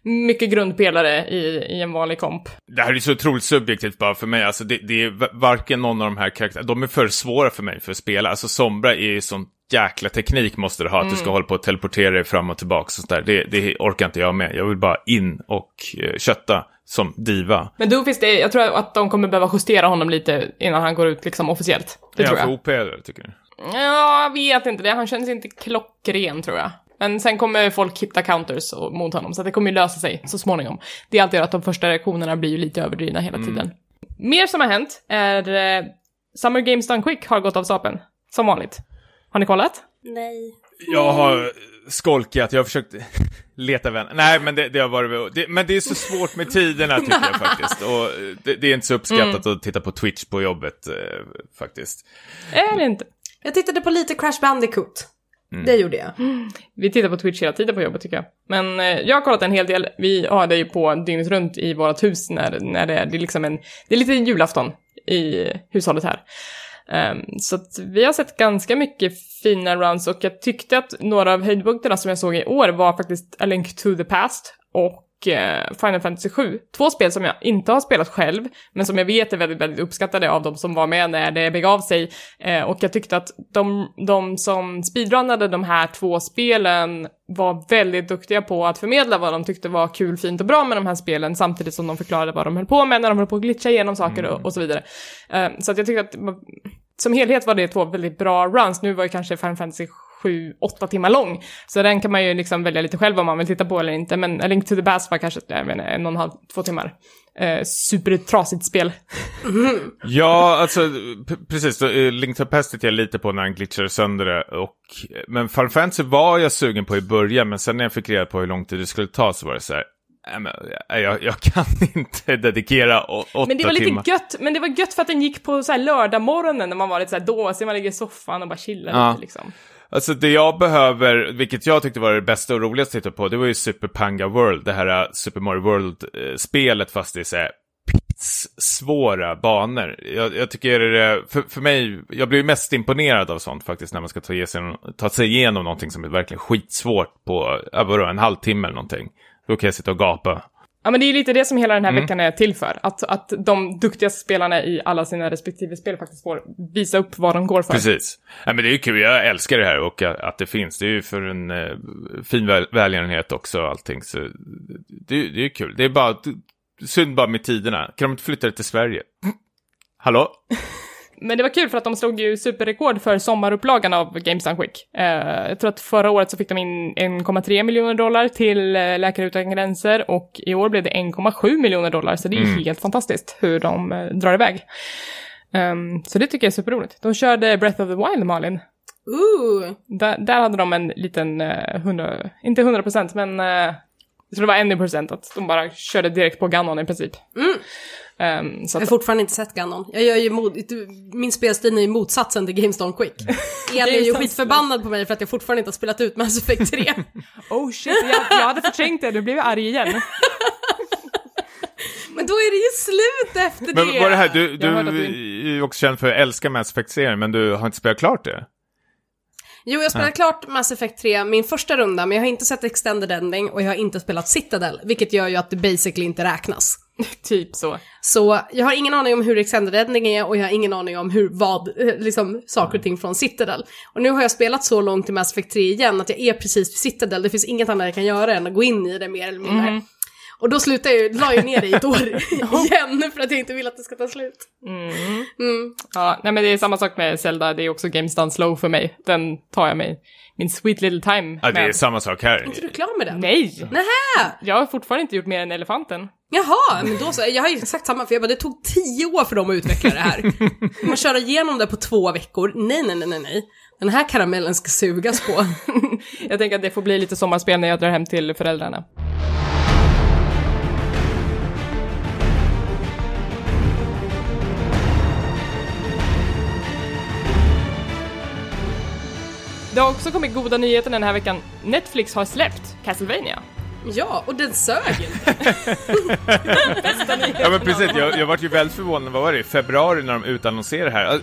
mycket grundpelare i, i en vanlig komp. Det här är så otroligt subjektivt bara för mig. Alltså det, det är varken någon av de här karaktärerna, de är för svåra för mig för att spela. Alltså Sombra är ju sån jäkla teknik måste du ha, att du ska hålla på och teleportera dig fram och tillbaka. och Sånt där. Det, det orkar inte jag med. Jag vill bara in och uh, kötta som diva. Men Doofist, det, jag tror att de kommer behöva justera honom lite innan han går ut liksom officiellt. Det är tror han jag. för OP eller, tycker du? Ja, jag vet inte det. Han känns inte klockren tror jag. Men sen kommer folk hitta counters och, mot honom, så det kommer ju lösa sig så småningom. Det är alltid att de första reaktionerna blir ju lite överdrivna hela tiden. Mer som har hänt är eh, Summer Games Done Quick har gått av stapeln. Som vanligt. Har ni kollat? Nej. Jag har skolkat, jag har försökt leta vänner. Nej, men det, det har varit... Det, men det är så svårt med tiderna tycker jag faktiskt. Och det, det är inte så uppskattat att titta på Twitch på jobbet eh, faktiskt. Är det inte? Jag tittade på lite Crash Bandicoot. Det gjorde jag. Vi tittar på Twitch hela tiden på jobbet tycker jag. Men eh, jag har kollat en hel del. Vi har det ju på dygnet runt i vårt hus när, när det är, det är liksom en, det är lite julafton i hushållet här. Ehm, så att vi har sett ganska mycket fina runs och jag tyckte att några av höjdpunkterna som jag såg i år var faktiskt A Link to the Past och eh, Final Fantasy 7. Två spel som jag inte har spelat själv, men som jag vet är väldigt, väldigt uppskattade av de som var med när det begav sig. Eh, och jag tyckte att de, de som speedrunnade de här två spelen var väldigt duktiga på att förmedla vad de tyckte var kul, fint och bra med de här spelen, samtidigt som de förklarade vad de höll på med när de höll på att glitcha igenom saker och, och så vidare. Eh, så att jag tyckte att som helhet var det två väldigt bra runs. Nu var ju kanske Final Fantasy 7, 8 timmar lång. Så den kan man ju liksom välja lite själv om man vill titta på eller inte. Men A Link to the Past var kanske jag inte, en och en halv, två timmar. Eh, supertrasigt spel. Ja, alltså precis. Eh, Link to the Past tittade jag lite på när han glitchade sönder det. Och, men Final Fantasy var jag sugen på i början, men sen när jag fick reda på hur lång tid det skulle ta så var det så här. "Nej, men, Jag, jag kan inte dedikera åtta Men det var lite timmar. gött, men det var gött för att den gick på så här lördagmorgonen när man var lite så här dåsig, man ligger i soffan och bara chillar Ja. lite liksom. Alltså det jag behöver, vilket jag tyckte var det bästa och roligaste att titta på, det var ju Super Panga World, det här äh, Super Mario World-spelet äh, fast det är så här svåra banor. Jag, jag tycker det, för, för mig, jag blir ju mest imponerad av sånt faktiskt när man ska ta, ge sig, ta sig igenom någonting som är verkligen skitsvårt på, ja, vadå, en halvtimme eller någonting. Då kan jag sitta och gapa. Ja men det är lite det som hela den här Mm. veckan är till för. Att, att de duktigaste spelarna i alla sina respektive spel faktiskt får visa upp vad de går för. Precis. Ja, men det är kul, jag älskar det här och att, det finns. Det är ju för en eh, fin väl, välgörenhet också och allting. Så det, det är kul. Det är bara, synd bara med tiderna. Kan de inte flytta det till Sverige? Hallå? Men det var kul för att de slog ju superrekord för sommarupplagan av Games Done Quick. Eh, jag tror att förra året så fick de in 1,3 miljoner dollar till eh, Läkare Utan Gränser och i år blev det 1,7 miljoner dollar, så det är ju Mm. helt fantastiskt hur de eh, drar iväg. Ehm, så det tycker jag är superroligt. De körde Breath of the Wild, Malin. Ooh. Där, där hade de en liten, eh, 100, inte 100 procent, men eh, Så det var en i procent att de bara körde direkt på Ganon i princip. Ehm, så Jag har fortfarande inte sett Ganon. Jag gör ju mod, min spelstil är ju motsatsen till Gamestone Quick. Elin är ju skitförbannad på mig för att jag fortfarande inte har spelat ut Mass Effect 3. oh shit, jag, jag hade förträngt det, nu blev jag arg igen. Men då är det ju slut efter det! Men var det här, du, du du- är ju också känd för att älska Mass Effect-serien, men du har inte spelat klart det? Jo, jag spelade klart Mass Effect 3 min första runda, men jag har inte sett Extended Ending och jag har inte spelat Citadel, vilket gör ju att det basically inte räknas. typ så. Så jag har ingen aning om hur Extended Ending är och jag har ingen aning om hur, vad, eh, liksom saker och ting från Citadel. Och nu har jag spelat så långt i Mass Effect 3 igen att jag är precis vid Citadel, det finns inget annat jag kan göra än att gå in i det mer eller mindre. Och då slutar jag ju, la jag ner det i ett år igen för att jag inte vill att det ska ta slut. Mm. Ja, nej men det är samma sak med Zelda, det är också Games Done Slow för mig. Den tar jag mig min sweet little time Ja, det är med. samma sak här. Är du klar med den? Nej! Nähä! Jag har fortfarande inte gjort mer än elefanten. Jaha, men då så. Jag har ju exakt samma, för jag bara, det tog tio år för dem att utveckla det här. Man köra igenom det på två veckor. Nej, nej, nej, nej, nej. Den här karamellen ska sugas på. Jag tänker att det får bli lite sommarspel när jag drar hem till föräldrarna. Det har också kommit goda nyheter den här veckan. Netflix har släppt Castlevania. Ja, och den sög inte. Ja men precis, jag, jag vart ju väldigt förvånad, vad var det, i februari när de utannonserade det här. Äh,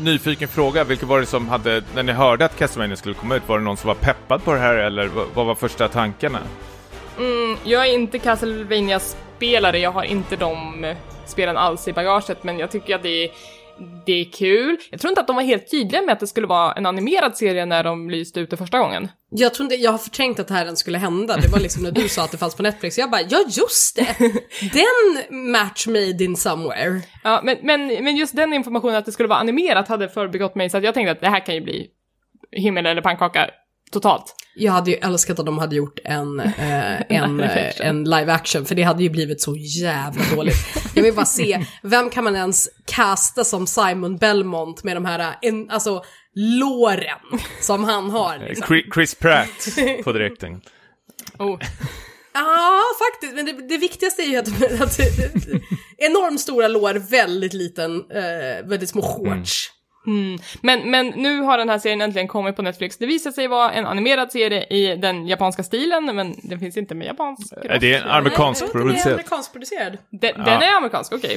Nyfiken fråga, vilka var det som hade, när ni hörde att Castlevania skulle komma ut, var det någon som var peppad på det här eller vad, var första tankarna? Jag är inte Castlevania-spelare, jag har inte de eh, spelen alls i bagaget, men jag tycker att det är, det är kul. Jag tror inte att de var helt tydliga med att det skulle vara en animerad serie när de lyste ut det första gången. Jag tror inte, jag har förträngt att det här ens skulle hända. Det var liksom när du sa att det fanns på Netflix. Jag bara, ja just det! Den match made in somewhere. Ja, men, men, men just den informationen att det skulle vara animerat hade förbigått mig, så att jag tänkte att det här kan ju bli himmel eller pannkaka totalt. Jag hade ju älskat att de hade gjort en, eh, en, eh, en live action, för det hade ju blivit så jävla dåligt. Jag vill bara se, vem kan man ens casta som Simon Belmont med de här, eh, en, alltså, låren som han har liksom. Chri- Chris Pratt på direkten. Oh. Ja, faktiskt. Men det, det viktigaste är ju att, att enormt stora lår, väldigt liten, eh, väldigt små shorts. Men, men nu har den här serien äntligen kommit på Netflix. Det visar sig vara en animerad serie i den japanska stilen, men den finns inte med japansk Äh, Det är en amerikansk inte det är producerad. amerikansk producerad. Den, Ja. den är amerikansk, okej.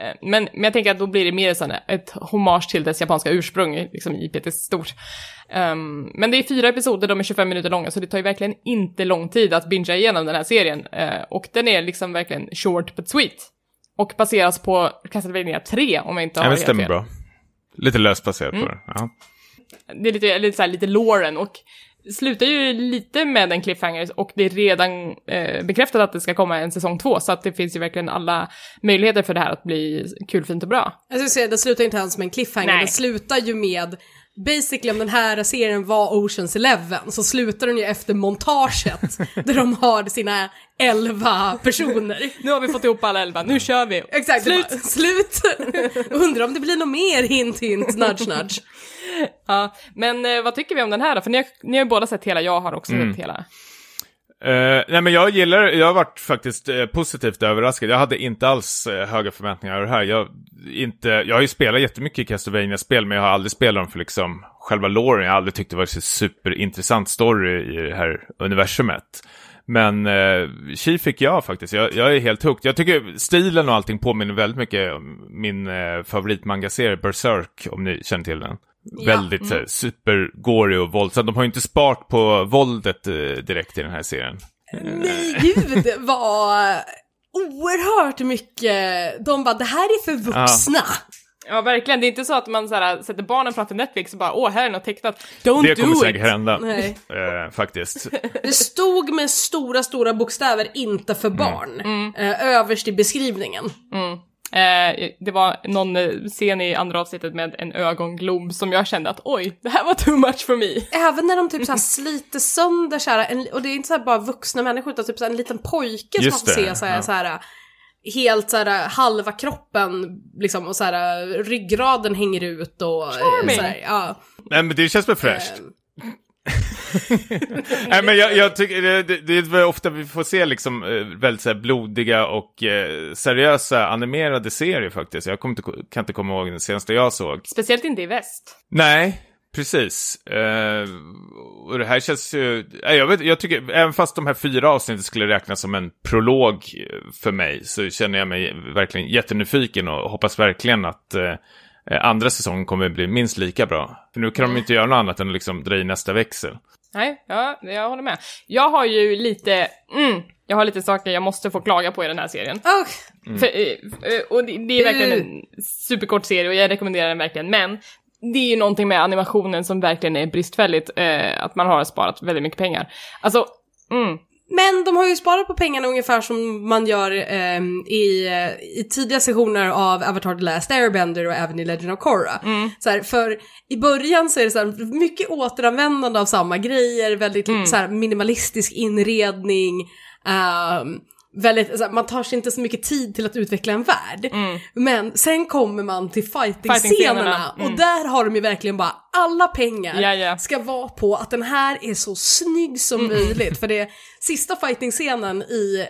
Eh, Men, men jag tänker att då blir det mer sån ett hommage till dess japanska ursprung, liksom IPet är stort. Ehm, men det är fyra episoder, de är 25 minuter långa, så det tar ju verkligen inte lång tid att bingea igenom den här serien. Eh, och den är liksom verkligen short but sweet. Och baseras på Castlevania 3, om jag inte har Ja men helt stämmer fel. bra. Lite löst baserat på det. Ja. Det är lite, lite, så här, lite Lauren och slutar ju lite med en cliffhanger och det är redan eh, bekräftat att det ska komma en säsong två så att det finns ju verkligen alla möjligheter för det här att bli kul, fint och bra. Jag ska säga, den slutar inte ens med en cliffhanger, Nej. den slutar ju med Basically om den här serien var Oceans Eleven så slutar den ju efter montaget där de har sina elva personer. Nu har vi fått ihop alla elva, nu kör vi! Exakt, Slut! slut. slut. Undrar om det blir något mer hint hint, nudge nudge. Ja, men eh, vad tycker vi om den här då? För ni har, ni har ju båda sett hela, jag har också Mm. sett hela. Uh, nej men jag gillar, jag har varit faktiskt uh, positivt överraskad. Jag hade inte alls uh, höga förväntningar över det här. Jag, inte, jag har ju spelat jättemycket castlevania spel men jag har aldrig spelat dem för liksom själva loren. Jag har aldrig tyckt det var så superintressant story i det här universumet. Men eh, Chi fick jag faktiskt. Jag, jag är helt hooked. Jag tycker stilen och allting påminner väldigt mycket om min eh, favoritmangaserie Berserk, om ni känner till den. Väldigt mm. supergory och våldsam. De har ju inte spart på våldet eh, direkt i den här serien. Nej gud vad oerhört mycket, de bara det här är för vuxna. Ja, verkligen. Det är inte så att man så här, sätter barnen framför Netflix och bara åh, här är något tecknat. Don't Det kommer do säkert it! hända. Nej. Eh, faktiskt. Det stod med stora, stora bokstäver, inte för barn, eh, överst i beskrivningen. Eh, det var någon eh, scen i andra avsnittet med en ögonglob som jag kände att oj, det här var too much for me. Även när de typ såhär sliter sönder såhär, en, och det är inte såhär bara vuxna människor utan typ såhär en liten pojke som man Just får det, se såhär, ja. såhär helt såhär halva kroppen liksom och såhär ryggraden hänger ut och Charming. såhär, ja. Nej men det känns väl fräscht. Eh, Nej men jag, jag tycker det, det, är ofta vi får se liksom eh, väldigt så här, blodiga och eh, seriösa animerade serier faktiskt. Jag inte, kan inte komma ihåg den senaste jag såg. Speciellt inte i väst. Nej, precis. Eh, och det här känns ju, nej, jag, vet, jag tycker, även fast de här fyra avsnitten skulle räknas som en prolog eh, för mig så känner jag mig verkligen jättenyfiken och hoppas verkligen att eh, andra säsongen kommer bli minst lika bra. För nu kan de inte göra något annat än att liksom dra i nästa växel. Nej, ja, jag håller med. Jag har ju lite, mm, jag har lite saker jag måste få klaga på i den här serien. Oh, För, eh, eh, och det, det är verkligen en superkort serie och jag rekommenderar den verkligen, men det är ju någonting med animationen som verkligen är bristfälligt, eh, att man har sparat väldigt mycket pengar. Alltså, mm, Men de har ju sparat på pengarna ungefär som man gör ehm, i, eh, i tidiga sessioner av Avatar The Last Airbender och även i Legend of Korra. Så här, för i början så är det så här, mycket återanvändande av samma grejer, väldigt så här, minimalistisk inredning. ehm, väldigt, så här, man tar sig inte så mycket tid till att utveckla en värld. Men sen kommer man till fighting-scenerna Fighting-scenerna, och där har de ju verkligen bara alla pengar Ja, ja. ska vara på att den här är så snygg som möjligt. För det är sista fighting-scenen i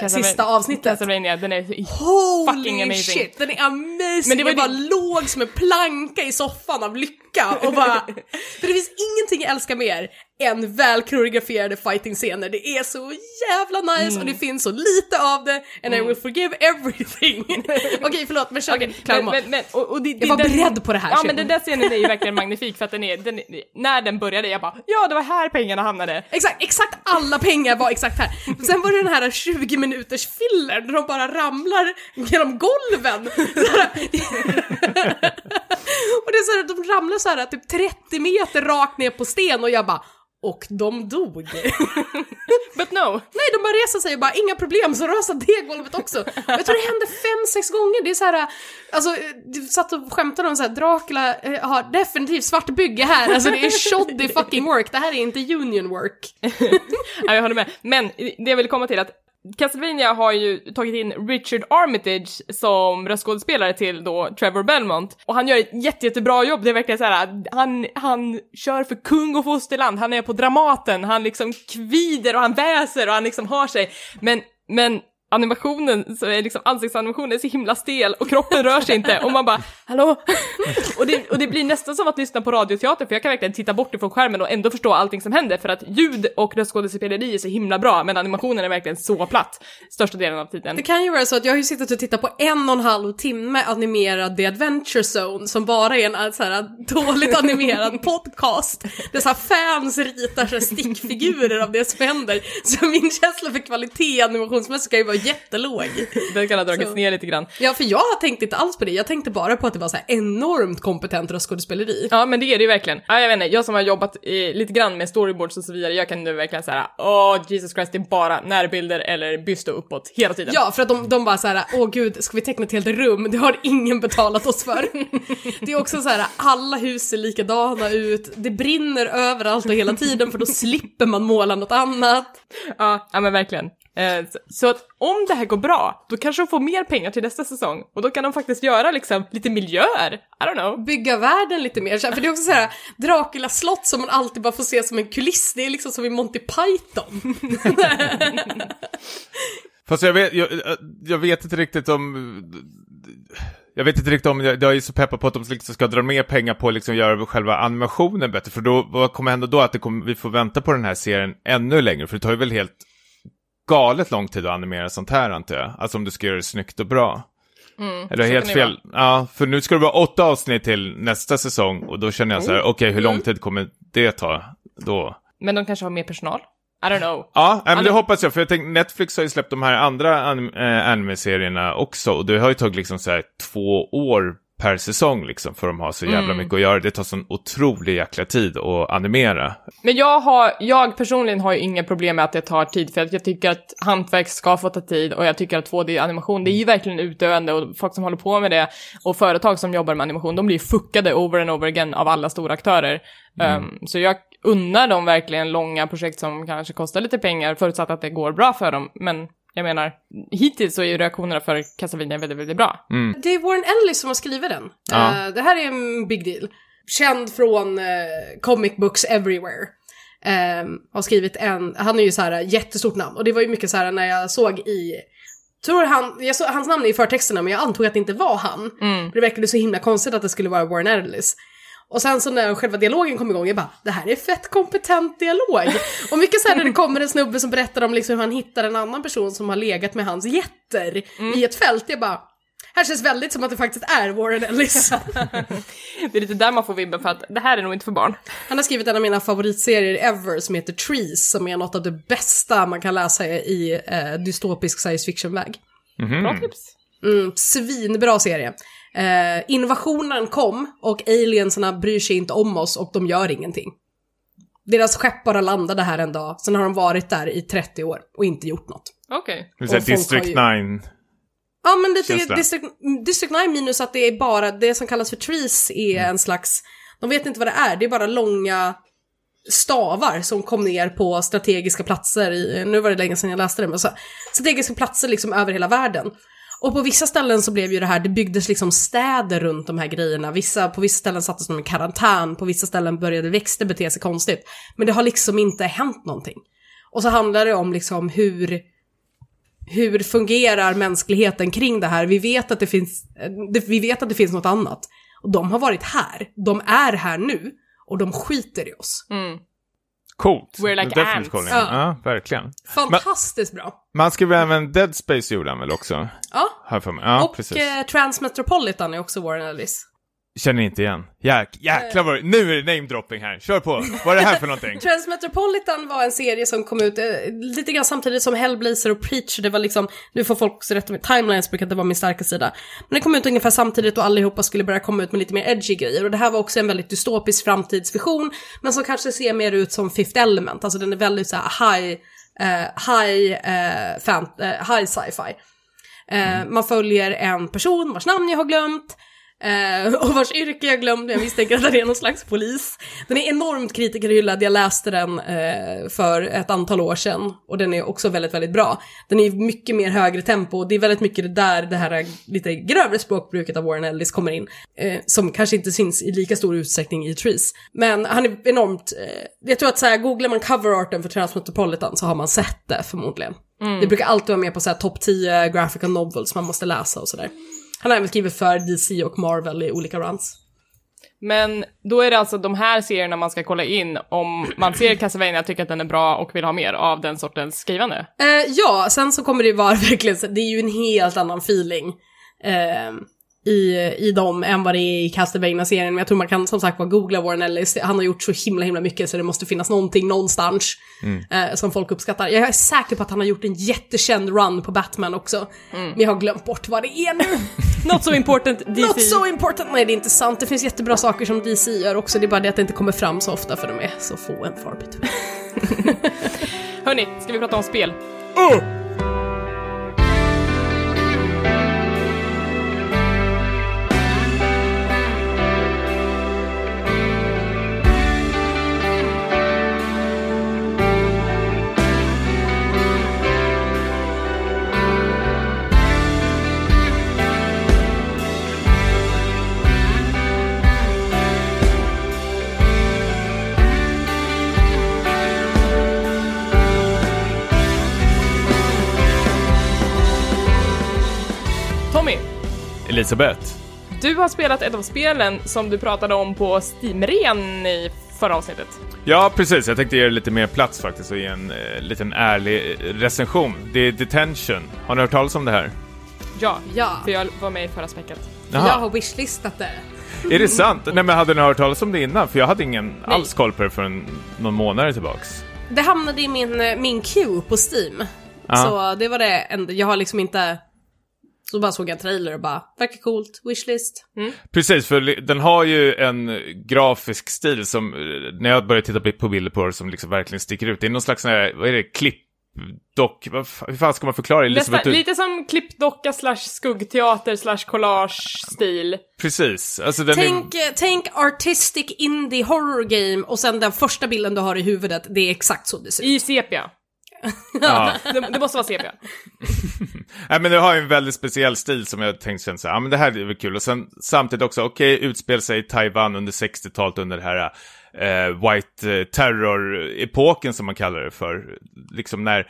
eh, sista avsnittet. Castlevania, den är fucking Holy amazing. shit, den är amazing! Men det var jag bara det- låg som en planka i soffan av lycka och bara... för det finns ingenting jag älskar mer än väl koreograferade fighting-scener. Det är så jävla nice Mm. och det finns så lite av det and I will forgive everything. Okej förlåt men kör men, Klauma. men, men, och, och det, Jag var beredd på det här, Ja men den där scenen är ju verkligen magnifik för att den är, den, när den började jag bara ja det var här pengarna hamnade. Exakt, exakt alla pengar var exakt här. Sen var det den här 20 minuters filler där de bara ramlar genom golven. Och det är så här, de ramlar så här typ 30 meter rakt ner på sten och jag bara och de dog. But no. Nej, de bara reser sig och bara inga problem, så rasar det golvet också. Och jag tror det hände fem, sex gånger. Det är så här, alltså, du satt och skämtade om så här, Dracula eh, har definitivt svart bygge här. Alltså det är shoddy fucking work, det här är inte union work. Ja, jag håller med. Men det jag vill komma till är att Castlevania har ju tagit in Richard Armitage som röstskådespelare till då Trevor Belmont. Och han gör ett jätte, jättebra jobb. Det är verkligen så här, han, han kör för kung och fosterland. Han är på Dramaten, han liksom kvider och han väser och han liksom har sig. Men, men animationen, så är liksom ansiktsanimationen är så himla stel och kroppen rör sig inte och man bara hallå? och, det, och det blir nästan som att lyssna på radioteater för jag kan verkligen titta bort ifrån skärmen och ändå förstå allting som händer för att ljud och röstskådespeleri är så himla bra men animationen är verkligen så platt största delen av tiden. Det kan ju vara så att jag har ju suttit och tittat på en och en halv timme animerad The Adventure Zone som bara är en så här, dåligt animerad podcast. Där så här fans ritar så här stickfigurer av det som händer. Så min känsla för kvalitet animationsmässigt kan ju vara jättelåg. Den kan ha dragits Så. ner lite grann. Ja, för jag har tänkt inte alls på det. Jag tänkte bara på att det var så här enormt kompetent röstskådespeleri. Ja men det är det ju verkligen. Ja, jag vet inte, jag som har jobbat eh, lite grann med storyboards och så vidare, jag kan nu verkligen säga åh Jesus Christ, det är bara närbilder eller byst och uppåt hela tiden. Ja, för att de, de bara så här, åh gud, ska vi teckna ett helt rum? Det har ingen betalat oss för. Det är också så här, alla hus ser likadana ut, det brinner överallt och hela tiden för då slipper man måla något annat. Ja, ja men verkligen. Eh, så, så att om det här går bra, då kanske de får mer pengar till nästa säsong och då kan de faktiskt göra liksom lite miljöer. I don't know. Bygga världen lite mer, för det är också så här, Dracula slott som man alltid bara får se som en kuliss, det är liksom som i Monty Python. Fast jag vet, jag, jag vet inte riktigt om... Jag vet inte riktigt om, jag, jag är så peppad på att de liksom ska dra mer pengar på att liksom göra själva animationen bättre. För då, vad kommer hända då? Att det kommer, vi får vänta på den här serien ännu längre. För det tar ju väl helt galet lång tid att animera sånt här antar jag. Alltså om du ska göra det snyggt och bra. Eller så helt fel. Ja, för nu ska det vara åtta avsnitt till nästa säsong. Och då känner jag så här, okej hur lång tid kommer det ta då? Men de kanske har mer personal? I don't know. Ja, men det Anim- hoppas jag, för jag tänkte Netflix har ju släppt de här andra anim äh, anime-serierna också, och det har ju tagit liksom så här två år per säsong liksom, för de har så jävla mycket att göra. Det tar sån otrolig jäkla tid att animera. Men jag har, jag personligen har ju inga problem med att det tar tid för att jag tycker att hantverk ska få ta tid och jag tycker att 2D-animation, det är ju verkligen utdöende och folk som håller på med det och företag som jobbar med animation, de blir ju fuckade over and over again av alla stora aktörer. Um, så jag unnar dem verkligen långa projekt som kanske kostar lite pengar förutsatt att det går bra för dem, men jag menar, hittills så är ju reaktionerna för Castlevania väldigt, väldigt bra. Det är Warren Ellis som har skrivit den. Ja. Eh, det här är en big deal. Känd från eh, Comic Books Everywhere. ehm, har skrivit en, han är ju så här jättestort namn. Och det var ju mycket så här när jag såg i, tror han, jag såg, hans namn är i förtexterna men jag antog att det inte var han. Mm. För det verkade så himla konstigt att det skulle vara Warren Ellis. Och sen så när själva dialogen kom igång, jag bara, det här är fett kompetent dialog. Och mycket så här när det kommer en snubbe som berättar om liksom hur han hittar en annan person som har legat med hans getter i ett fält, jag bara, här känns väldigt som att det faktiskt är Warren Ellis. Det är lite där man får vibben för att det här är nog inte för barn. Han har skrivit en av mina favoritserier ever som heter Trees, som är något av det bästa man kan läsa i eh, dystopisk science fiction-väg. Bra tips. Mm, svinbra serie. Eh, innovationen kom och aliensarna bryr sig inte om oss och de gör ingenting. Deras skepp bara landade här en dag, sen har de varit där i 30 år och inte gjort något. Okej. Folk District har 9. Ja men lite Känsla. District, District 9 minus att det är bara, det som kallas för trees är en slags, de vet inte vad det är, det är bara långa stavar som kom ner på strategiska platser i, nu var det länge sedan jag läste det, men så, strategiska platser liksom över hela världen. Och på vissa ställen så blev ju det här, det byggdes liksom städer runt de här grejerna. Vissa, på vissa ställen sattes de i karantän, på vissa ställen började växter bete sig konstigt. Men det har liksom inte hänt någonting. Och så handlar det om liksom hur, hur fungerar mänskligheten kring det här? Vi vet att det finns, eh, vi vet att det finns något annat. Och de har varit här, de är här nu och de skiter i oss. Mm. Coolt. We're like ants. kollning. Ja. Ja, verkligen. Fantastiskt bra. Man skrev även Dead Space gjorde han väl också? Ja, jag för mig. Ja, och precis. eh, Transmetropolitan är också Warren Ellis. Känner inte igen. Jäk, jäklar vad Nu är det namedropping här. Kör på. Vad är det här för någonting? Transmetropolitan var en serie som kom ut eh, lite grann samtidigt som Hellblazer och Preacher. Det var liksom, nu får folk också rätta mig, timelines brukar inte vara min starka sida. Men det kom ut ungefär samtidigt och allihopa skulle börja komma ut med lite mer edgy grejer. Och det här var också en väldigt dystopisk framtidsvision, men som kanske ser mer ut som Fifth Element. Alltså den är väldigt så här high, eh, high, eh, fan, eh, high sci-fi. Eh, Man följer en person vars namn jag har glömt. Eh, och vars yrke jag glömde, jag misstänker att han är någon slags polis. Den är enormt kritikerhyllad, jag läste den eh, för ett antal år sedan. Och den är också väldigt, väldigt bra. Den är mycket mer högre tempo, och det är väldigt mycket det där det här lite grövre språkbruket av Warren Ellis kommer in. Eh, som kanske inte syns i lika stor utsträckning i Trees. Men han är enormt, jag tror att så här, googlar man coverarten för Transmetropolitan så har man sett det förmodligen. Det brukar alltid vara med på så här topp 10 graphical novels man måste läsa och sådär. Han har även skrivit för DC och Marvel i olika runs. Men då är det alltså de här serierna man ska kolla in om man ser Castlevania, tycker att den är bra och vill ha mer av den sortens skrivande. Eh, ja, sen så kommer det ju vara verkligen, det är ju en helt annan feeling eh, i, i dem än vad det är i Castlevania-serien. Men jag tror man kan som sagt bara googla Warren Ellis. Han har gjort så himla himla mycket så det måste finnas någonting någonstans eh, som folk uppskattar. Jag är säker på att han har gjort en jättekänd run på Batman också. Men jag har glömt bort vad det är nu. Not so important DC. Not so important! Nej, det är inte sant. Det finns jättebra saker som DC gör också. Det är bara det att det inte kommer fram så ofta för de är så få en far between. Hörni, ska vi prata om spel? Tommy, Elisabeth. du har spelat ett av spelen som du pratade om på Steam-ren i förra avsnittet. Ja, precis. Jag tänkte ge er lite mer plats faktiskt och ge en eh, liten ärlig eh, recension. Det är Detention. Har ni hört talas om det här? Ja, Ja. för jag var med i förra späcket. Jag har wishlistat det. Är det sant? Nej, men hade ni hört talas om det innan? För jag hade ingen alls koll på det förrän någon månad tillbaks. Det hamnade i min, eh, min queue på Steam. Ja. Så det var det enda, jag har liksom inte... Så bara såg jag en trailer och bara, verkar coolt, wishlist. Precis, för den har ju en grafisk stil som, eh, när jag började titta på bilder på det, som liksom verkligen sticker ut. Det är någon slags, här, vad är det, klipp, dock, hur fan ska man förklara det? Nästa, Elisabeth, du- lite som klippdocka slash skuggteater slash collage-stil. Precis, alltså den är... Tänk, eh, tänk artistic indie horror game och sen den första bilden du har i huvudet, det är exakt så det ser ut. I sepia. Ja. Det, det måste vara sepia. Nej men det har ju en väldigt speciell stil som jag tänkte känna så här, ja men det här är väl kul. Och sen samtidigt också, okej, utspel sig i Taiwan under 60-talet under det här eh, White Terror-epoken som man kallar det för. Liksom när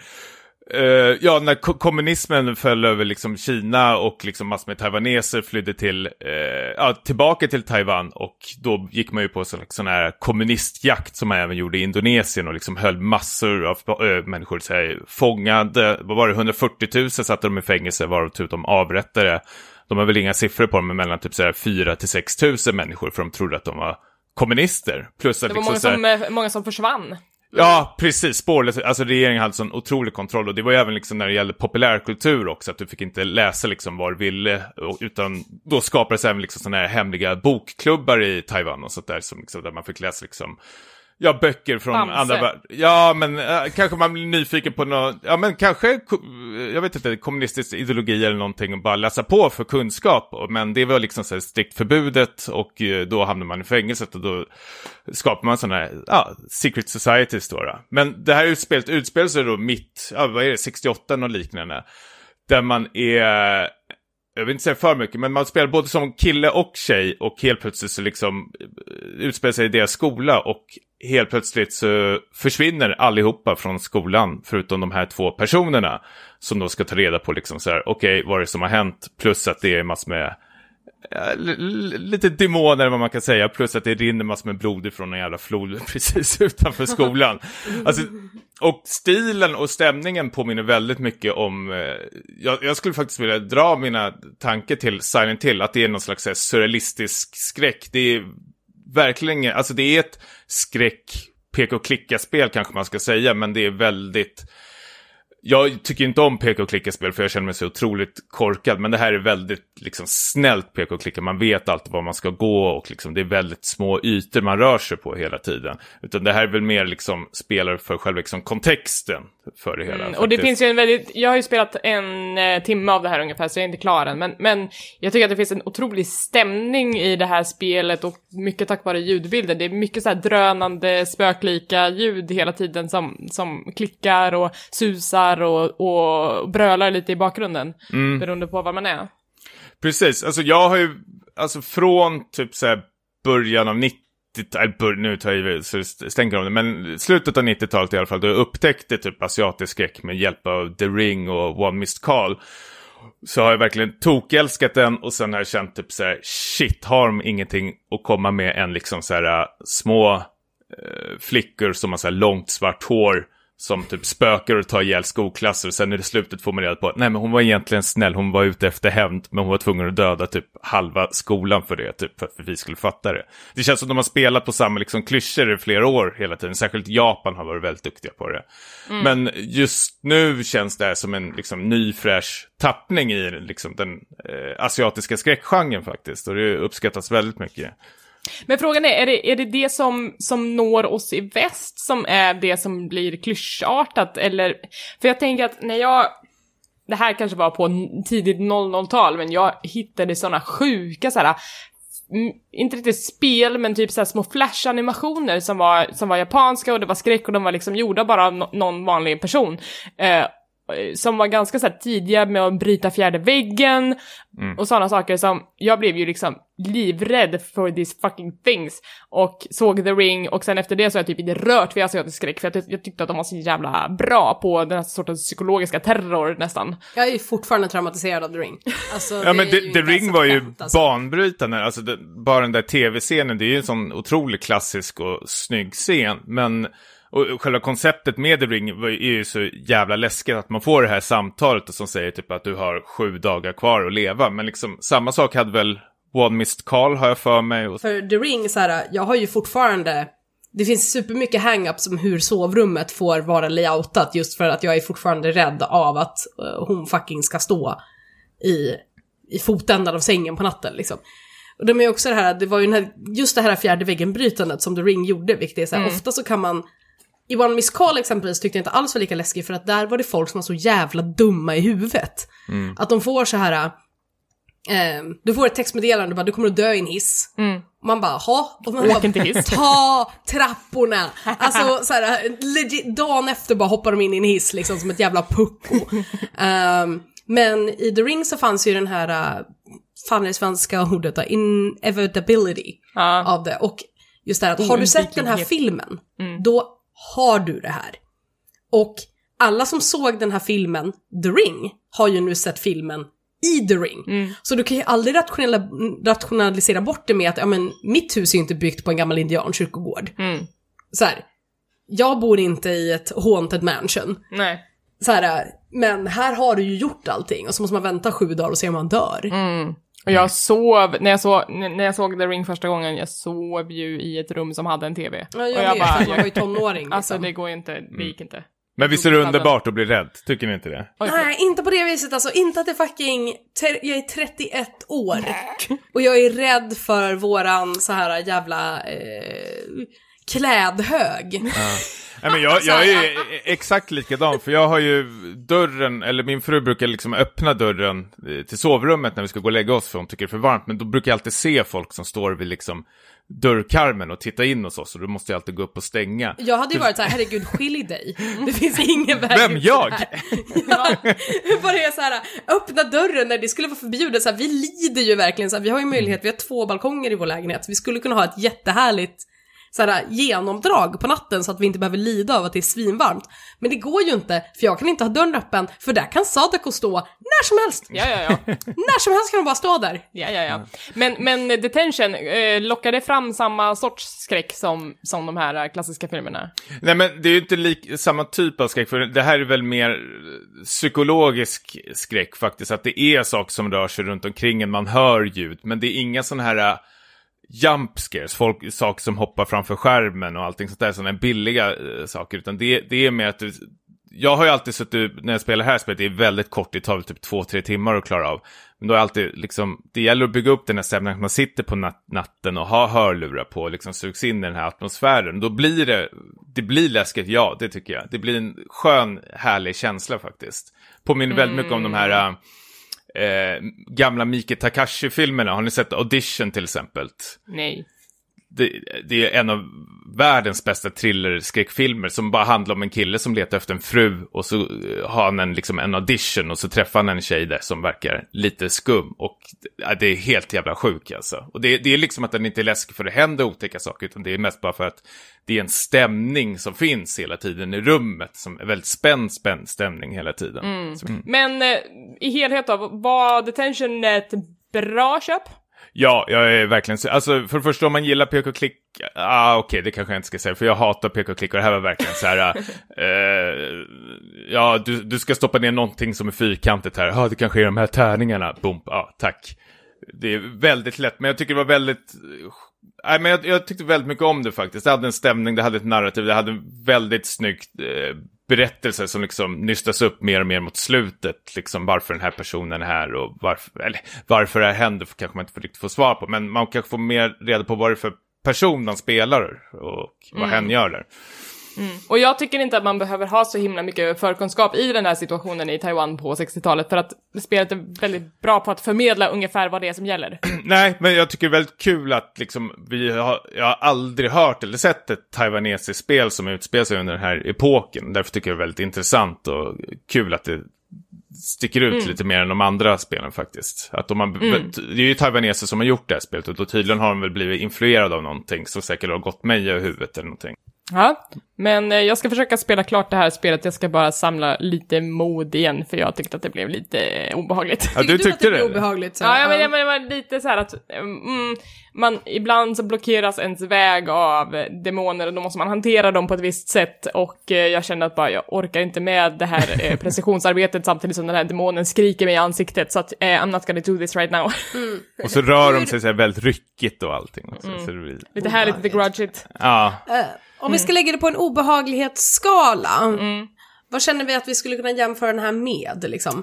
Uh, ja, när ko kommunismen föll över liksom Kina och liksom massor med taiwaneser flydde till, uh, ja, tillbaka till Taiwan och då gick man ju på sån, sån här kommunistjakt som man även gjorde i Indonesien och liksom höll massor av uh, människor så här, fångade. Vad var det, 140 000 satte de i fängelse varav typ de avrättade. De har väl inga siffror på dem, men mellan typ så här 4 till 6 000 människor för de trodde att de var kommunister. Plus att det var liksom, många, här, som, eh, många som försvann. Ja, precis. Spårlöst. Alltså regeringen hade sån otrolig kontroll och det var ju även liksom när det gällde populärkultur också, att du fick inte läsa liksom vad du ville, utan då skapades även liksom sådana här hemliga bokklubbar i Taiwan och sånt där, som liksom, där man fick läsa liksom Ja, böcker från Bamse. andra världar. Ja, men äh, kanske man blir nyfiken på något, ja men kanske, jag vet inte, kommunistisk ideologi eller någonting och bara läsa på för kunskap. Men det var liksom så här strikt förbudet och eh, då hamnade man i fängelset och då skapar man sådana här, ja, secret societies då. då. Men det här utspelet utspelar sig då mitt, ja vad är det, 68 och liknande. Där man är, jag vill inte säga för mycket, men man spelar både som kille och tjej och helt plötsligt så liksom eh, utspelar sig i deras skola och helt plötsligt så försvinner allihopa från skolan förutom de här två personerna som då ska ta reda på liksom så här, okej, vad är det som har hänt? Plus att det är massor med lite demoner vad man kan säga, plus att det rinner massor med blod ifrån en jävla flod precis utanför skolan. Alltså, och stilen och stämningen påminner väldigt mycket om, eh, jag, jag skulle faktiskt vilja dra mina tankar till Silent Hill, att det är någon slags här, surrealistisk skräck. Det är verkligen, alltså det är ett skräck, peka och klicka-spel kanske man ska säga, men det är väldigt jag tycker inte om peka och klicka-spel för jag känner mig så otroligt korkad. Men det här är väldigt liksom, snällt peka och klicka. Man vet alltid var man ska gå och liksom, det är väldigt små ytor man rör sig på hela tiden. Utan det här är väl mer liksom, spelar för själva liksom, kontexten för det hela. Mm, och det finns ju en väldigt, jag har ju spelat en eh, timme av det här ungefär så jag är inte klar än, men, men jag tycker att det finns en otrolig stämning i det här spelet och mycket tack vare ljudbilden. Det är mycket så här drönande, spöklika ljud hela tiden som, som klickar och susar och, och brölar lite i bakgrunden, Mm. beroende på var man är. Precis, alltså jag har ju, alltså från typ så början av 90 eller bör, nu tar jag i så stänker om det, men slutet av 90-talet i alla fall, då jag upptäckte typ asiatisk skräck med hjälp av The Ring och One Missed Call. Så har jag verkligen tokälskat den och sen har jag känt typ så här, shit, har de ingenting att komma med än liksom så här äh, små eh, flickor som har så här långt svart hår som typ spökar och tar ihjäl skolklasser och sen i det slutet får man reda på att nej men hon var egentligen snäll, hon var ute efter hämnd men hon var tvungen att döda typ halva skolan för det, typ för att vi skulle fatta det. Det känns som de har spelat på samma liksom klyschor i flera år hela tiden, särskilt Japan har varit väldigt duktiga på det. Men just nu känns det här som en liksom ny fräsch tappning i liksom den eh, asiatiska skräckgenren faktiskt och det uppskattas väldigt mycket. Men frågan är, är det är det, det som, som når oss i väst som är det som blir klyschartat eller? För jag tänker att när jag, det här kanske var på tidigt 00-tal, men jag hittade såna sjuka så här inte riktigt spel, men typ såhär små flash-animationer som var, som var japanska och det var skräck och de var liksom gjorda bara av no- någon vanlig person. Eh, som var ganska så här tidiga med att bryta fjärde väggen och sådana saker som, jag blev ju liksom livrädd for these fucking things och såg The Ring och sen efter det så har jag typ inte rört vid asiatisk skräck för jag, ty- jag tyckte att de var så jävla bra på den här sortens psykologiska terror nästan. Jag är ju fortfarande traumatiserad av The Ring. Alltså, Ja men The, The Ring var ju alltså. banbrytande, alltså det, bara den där tv-scenen, det är ju en sån otroligt klassisk och snygg scen. Men och själva konceptet med The Ring var, är ju så jävla läskigt att man får det här samtalet som säger typ att du har sju dagar kvar att leva. Men liksom samma sak hade väl One Missed Call har jag för mig. Och, För The Ring, så här, jag har ju fortfarande... Det finns supermycket hang-ups om hur sovrummet får vara layoutat just för att jag är fortfarande rädd av att eh, hon fucking ska stå i, i fotändan av sängen på natten liksom. Och de är också det här, det var ju den här, just det här fjärde väggen-brytandet som The Ring gjorde, vilket är så här, ofta så kan man i One Miss Call exempelvis tyckte jag inte alls var lika läskig för att där var det folk som var så jävla dumma i huvudet. Att de får så här, eh, du får ett textmeddelande bara du kommer att dö i en hiss. Man bara, ha? Och man Åk bara, inte hiss. Ta trapporna! Alltså så här, legit, dagen efter bara hoppar de in i en hiss liksom som ett jävla pucko. Ehm, men i The Ring så fanns ju den här, uh, fan är det svenska ordet då, inevitability Ja. av det. Och just det här att har du sett den här filmen, då har du det här. Och alla som såg den här filmen, The Ring, har ju nu sett filmen i The Ring. Så du kan ju aldrig rationella, rationalisera bort det med att ja, men, mitt hus är ju inte byggt på en gammal indiankyrkogård. Mm. Så här, jag bor inte i ett haunted mansion. Nej. Så här, men här har du ju gjort allting och så måste man vänta sju dagar och se om man dör. Mm. Och jag sov, när jag, så, när jag såg The Ring första gången, jag sov ju i ett rum som hade en TV. Ja, jag, och jag vet, bara, man var ju jag, tonåring. alltså liksom. det går inte, det gick inte. Men visst är det underbart att bli rädd? Tycker ni inte det? Nej, inte på det viset alltså. Inte att det fucking... Jag är 31 år. Och jag är rädd för våran så här jävla... Eh, klädhög. Nej, men jag, jag är exakt likadan, för jag har ju dörren, eller min fru brukar liksom öppna dörren eh, till sovrummet när vi ska gå och lägga oss för hon tycker det är för varmt, men då brukar jag alltid se folk som står vid liksom dörrkarmen och tittar in hos oss och då måste jag alltid gå upp och stänga. Jag hade ju varit så här, herregud skilj dig. Det finns ingen väg Vem, jag? Ja, hur bara är så här, öppna dörren när det skulle vara förbjudet. Så här, vi lider ju verkligen så här, vi har ju möjlighet, vi har två balkonger i vår lägenhet. Vi skulle kunna ha ett jättehärligt så här, genomdrag på natten så att vi inte behöver lida av att det är svinvarmt. Men det går ju inte, för jag kan inte ha dörren öppen, för där kan Sadako stå när som helst. Ja, ja, ja. När som helst kan hon bara stå där. Ja, ja, ja. Men, men Detention, eh, lockar det fram samma sorts skräck som, som de här eh, klassiska filmerna? Nej men det är ju inte lik, samma typ av skräck, för det här är väl mer eh, psykologisk skräck faktiskt, att det är saker som rör sig runt omkring en, man hör ljud, men det är inga sådana här uh, jump scares, folk, saker som hoppar framför skärmen och allting sånt där, sådana billiga eh, saker, utan det, det är mer att du, jag har ju alltid suttit, när jag spelar här spelet, det är väldigt kort, det tar väl typ två, tre timmar att klara av. Men då är alltid liksom, det gäller att bygga upp den här stämningen, att man sitter på nat natten och har hörlurar på och liksom sugs in i den här atmosfären. Då blir det, det blir läskigt, ja, det tycker jag. Det blir en skön, härlig känsla faktiskt. Påminner väldigt mycket om de här Eh, gamla Miki Takashi-filmerna. Har ni sett Audition till exempel? Nej det, det är en av världens bästa thriller-skräckfilmer som bara handlar om en kille som letar efter en fru och så eh, har han en, liksom en audition och så träffar han en tjej där som verkar lite skum och ja, det är helt jävla sjuk alltså. Och det, det är liksom att den inte är läskig för det händer otäcka saker utan det är mest bara för att det är en stämning som finns hela tiden i rummet som är väldigt spänd, spänd stämning hela tiden. Så, mm. Men eh, i helhet då, var Detention ett bra köp? Ja, jag är verkligen så. Alltså, för det första om man gillar PK-klick, ah, okej, det kanske jag inte ska säga, för jag hatar PK-klick och det här var verkligen så här, eh, ja, du, du ska stoppa ner någonting som är fyrkantigt här, ja, det kanske är de här tärningarna, bump, ja, tack. Det är väldigt lätt, men jag tycker det var väldigt, nej, men jag, jag tyckte väldigt mycket om det faktiskt. Det hade en stämning, det hade ett narrativ, det hade en väldigt snyggt eh, berättelse som liksom nystas upp mer och mer mot slutet. Liksom varför den här personen är här och varför, eller varför det här händer kanske man inte får riktigt få svar på. Men man kanske får mer reda på vad det är för person man spelar och vad hen gör där. Och jag tycker inte att man behöver ha så himla mycket förkunskap i den här situationen i Taiwan på 60-talet för att spelet är väldigt bra på att förmedla ungefär vad det är som gäller. Nej, men jag tycker det är väldigt kul att liksom, vi har, jag har aldrig hört eller sett ett taiwanesiskt spel som utspelar sig under den här epoken. Därför tycker jag det är väldigt intressant och kul att det sticker ut lite mer än de andra spelen faktiskt. Att de har, Det är ju taiwaneser som har gjort det här spelet och då tydligen har de väl blivit influerade av någonting som säkert har gått mig över huvudet eller någonting. Ja, men eh, jag ska försöka spela klart det här spelet, jag ska bara samla lite mod igen för jag tyckte att det blev lite eh, obehagligt. Ja, du Tycker tyckte att det? eller? obehagligt? Så, Ja, ja men, det, men det var lite så här att mm, man, ibland så blockeras ens väg av demoner och då måste man hantera dem på ett visst sätt och eh, jag kände att bara jag orkar inte med det här eh, precisionsarbetet samtidigt som den här demonen skriker mig i ansiktet så att eh, I'm not gonna do this right now. Och så rör de sig så här väldigt ryckigt och allting. Så det blir... lite härligt, lite grudgigt. Ja, Eh, om vi ska lägga det på en obehaglighetsskala, vad känner vi att vi skulle kunna jämföra den här med? Liksom?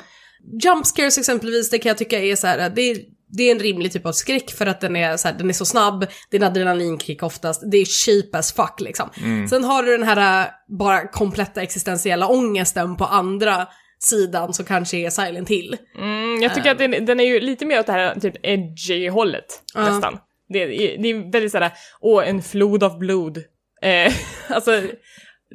Jump scares exempelvis, det kan jag tycka är så här, det är, det är en rimlig typ av skräck för att den är så, här, den är så snabb, det är en adrenalinkick oftast, det är cheap as fuck liksom. Sen har du den här äh, bara kompletta existentiella ångesten på andra sidan som kanske är Silent Hill. Mm, jag tycker att den, den är ju lite mer åt det här typ edgy-hållet, nästan. Det, är- det är väldigt sådär, åh, en flod av blod. Eh, alltså,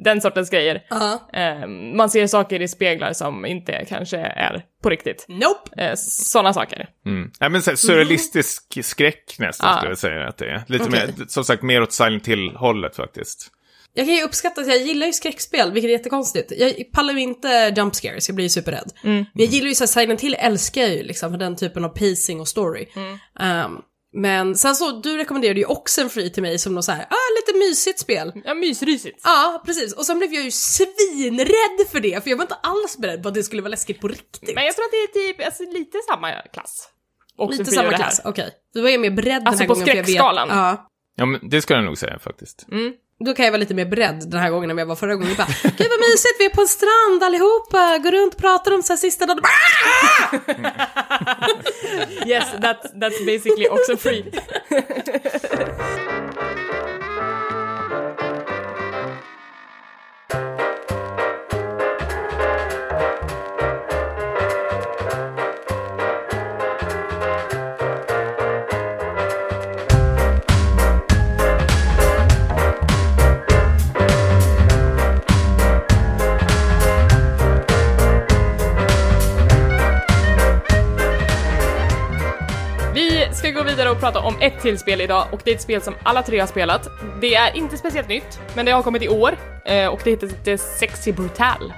den sortens grejer. Ja. Eh, man ser saker i speglar som inte kanske är på riktigt. Nope. Eh, Sådana saker. Mm. Ja, men så här, surrealistisk skräck nästan, Ah. skulle jag säga att det är. Lite Okej. mer, som sagt, mer åt Silent Hill-hållet faktiskt. Jag kan ju uppskatta att jag gillar ju skräckspel, vilket är jättekonstigt. Jag pallar ju inte jump scares, jag blir ju superrädd. Men jag gillar ju såhär, Silent Hill älskar jag ju liksom för den typen av pacing och story. Um, men sen så, du rekommenderade ju också en free till mig som något såhär, ah, lite mysigt spel. Ja, mysrysigt. Ja, precis. Och sen blev jag ju svinrädd för det, för jag var inte alls beredd på att det skulle vara läskigt på riktigt. Men jag tror att det är typ, alltså, lite samma klass. Också Lite samma här. klass, okej. Då var jag mer beredd den Alltså här på gången jag vet- skräckskalan? Ja. Ja, men det skulle jag nog säga faktiskt. Då kan jag vara lite mer beredd den här gången än jag var förra gången. Jag bara, Gud vad mysigt, vi är på en strand allihopa, går runt och pratar om så här sista dagen. Yes, that's, that's basically också free. ska gå vidare och prata om ett till spel idag och det är ett spel som alla tre har spelat. Det är inte speciellt nytt, men det har kommit i år eh, och det heter The Sexy Brutal.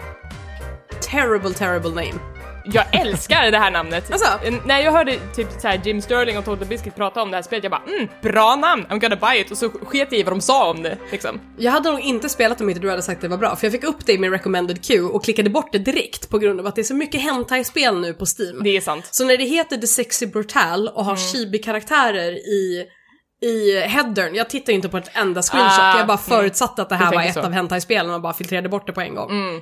Terrible, terrible name. Jag älskar det här namnet. Alltså? När jag hörde typ så här Jim Sterling och Total Biscuit prata om det här spelet, jag bara mm, bra namn, I'm gonna buy it och så sket jag i vad de sa om det liksom. Jag hade nog inte spelat om inte du hade sagt att det var bra, för jag fick upp det i min recommended queue och klickade bort det direkt på grund av att det är så mycket hentai-spel nu på Steam. Det är sant. Så när det heter The Sexy Brutal och har Mm. chibi-karaktärer i i headern, jag tittar inte på ett enda screenshot, Ah, jag bara mm. förutsatte att det här var ett så. Mm. av hentai-spelen och bara filtrerade bort det på en gång. Ja,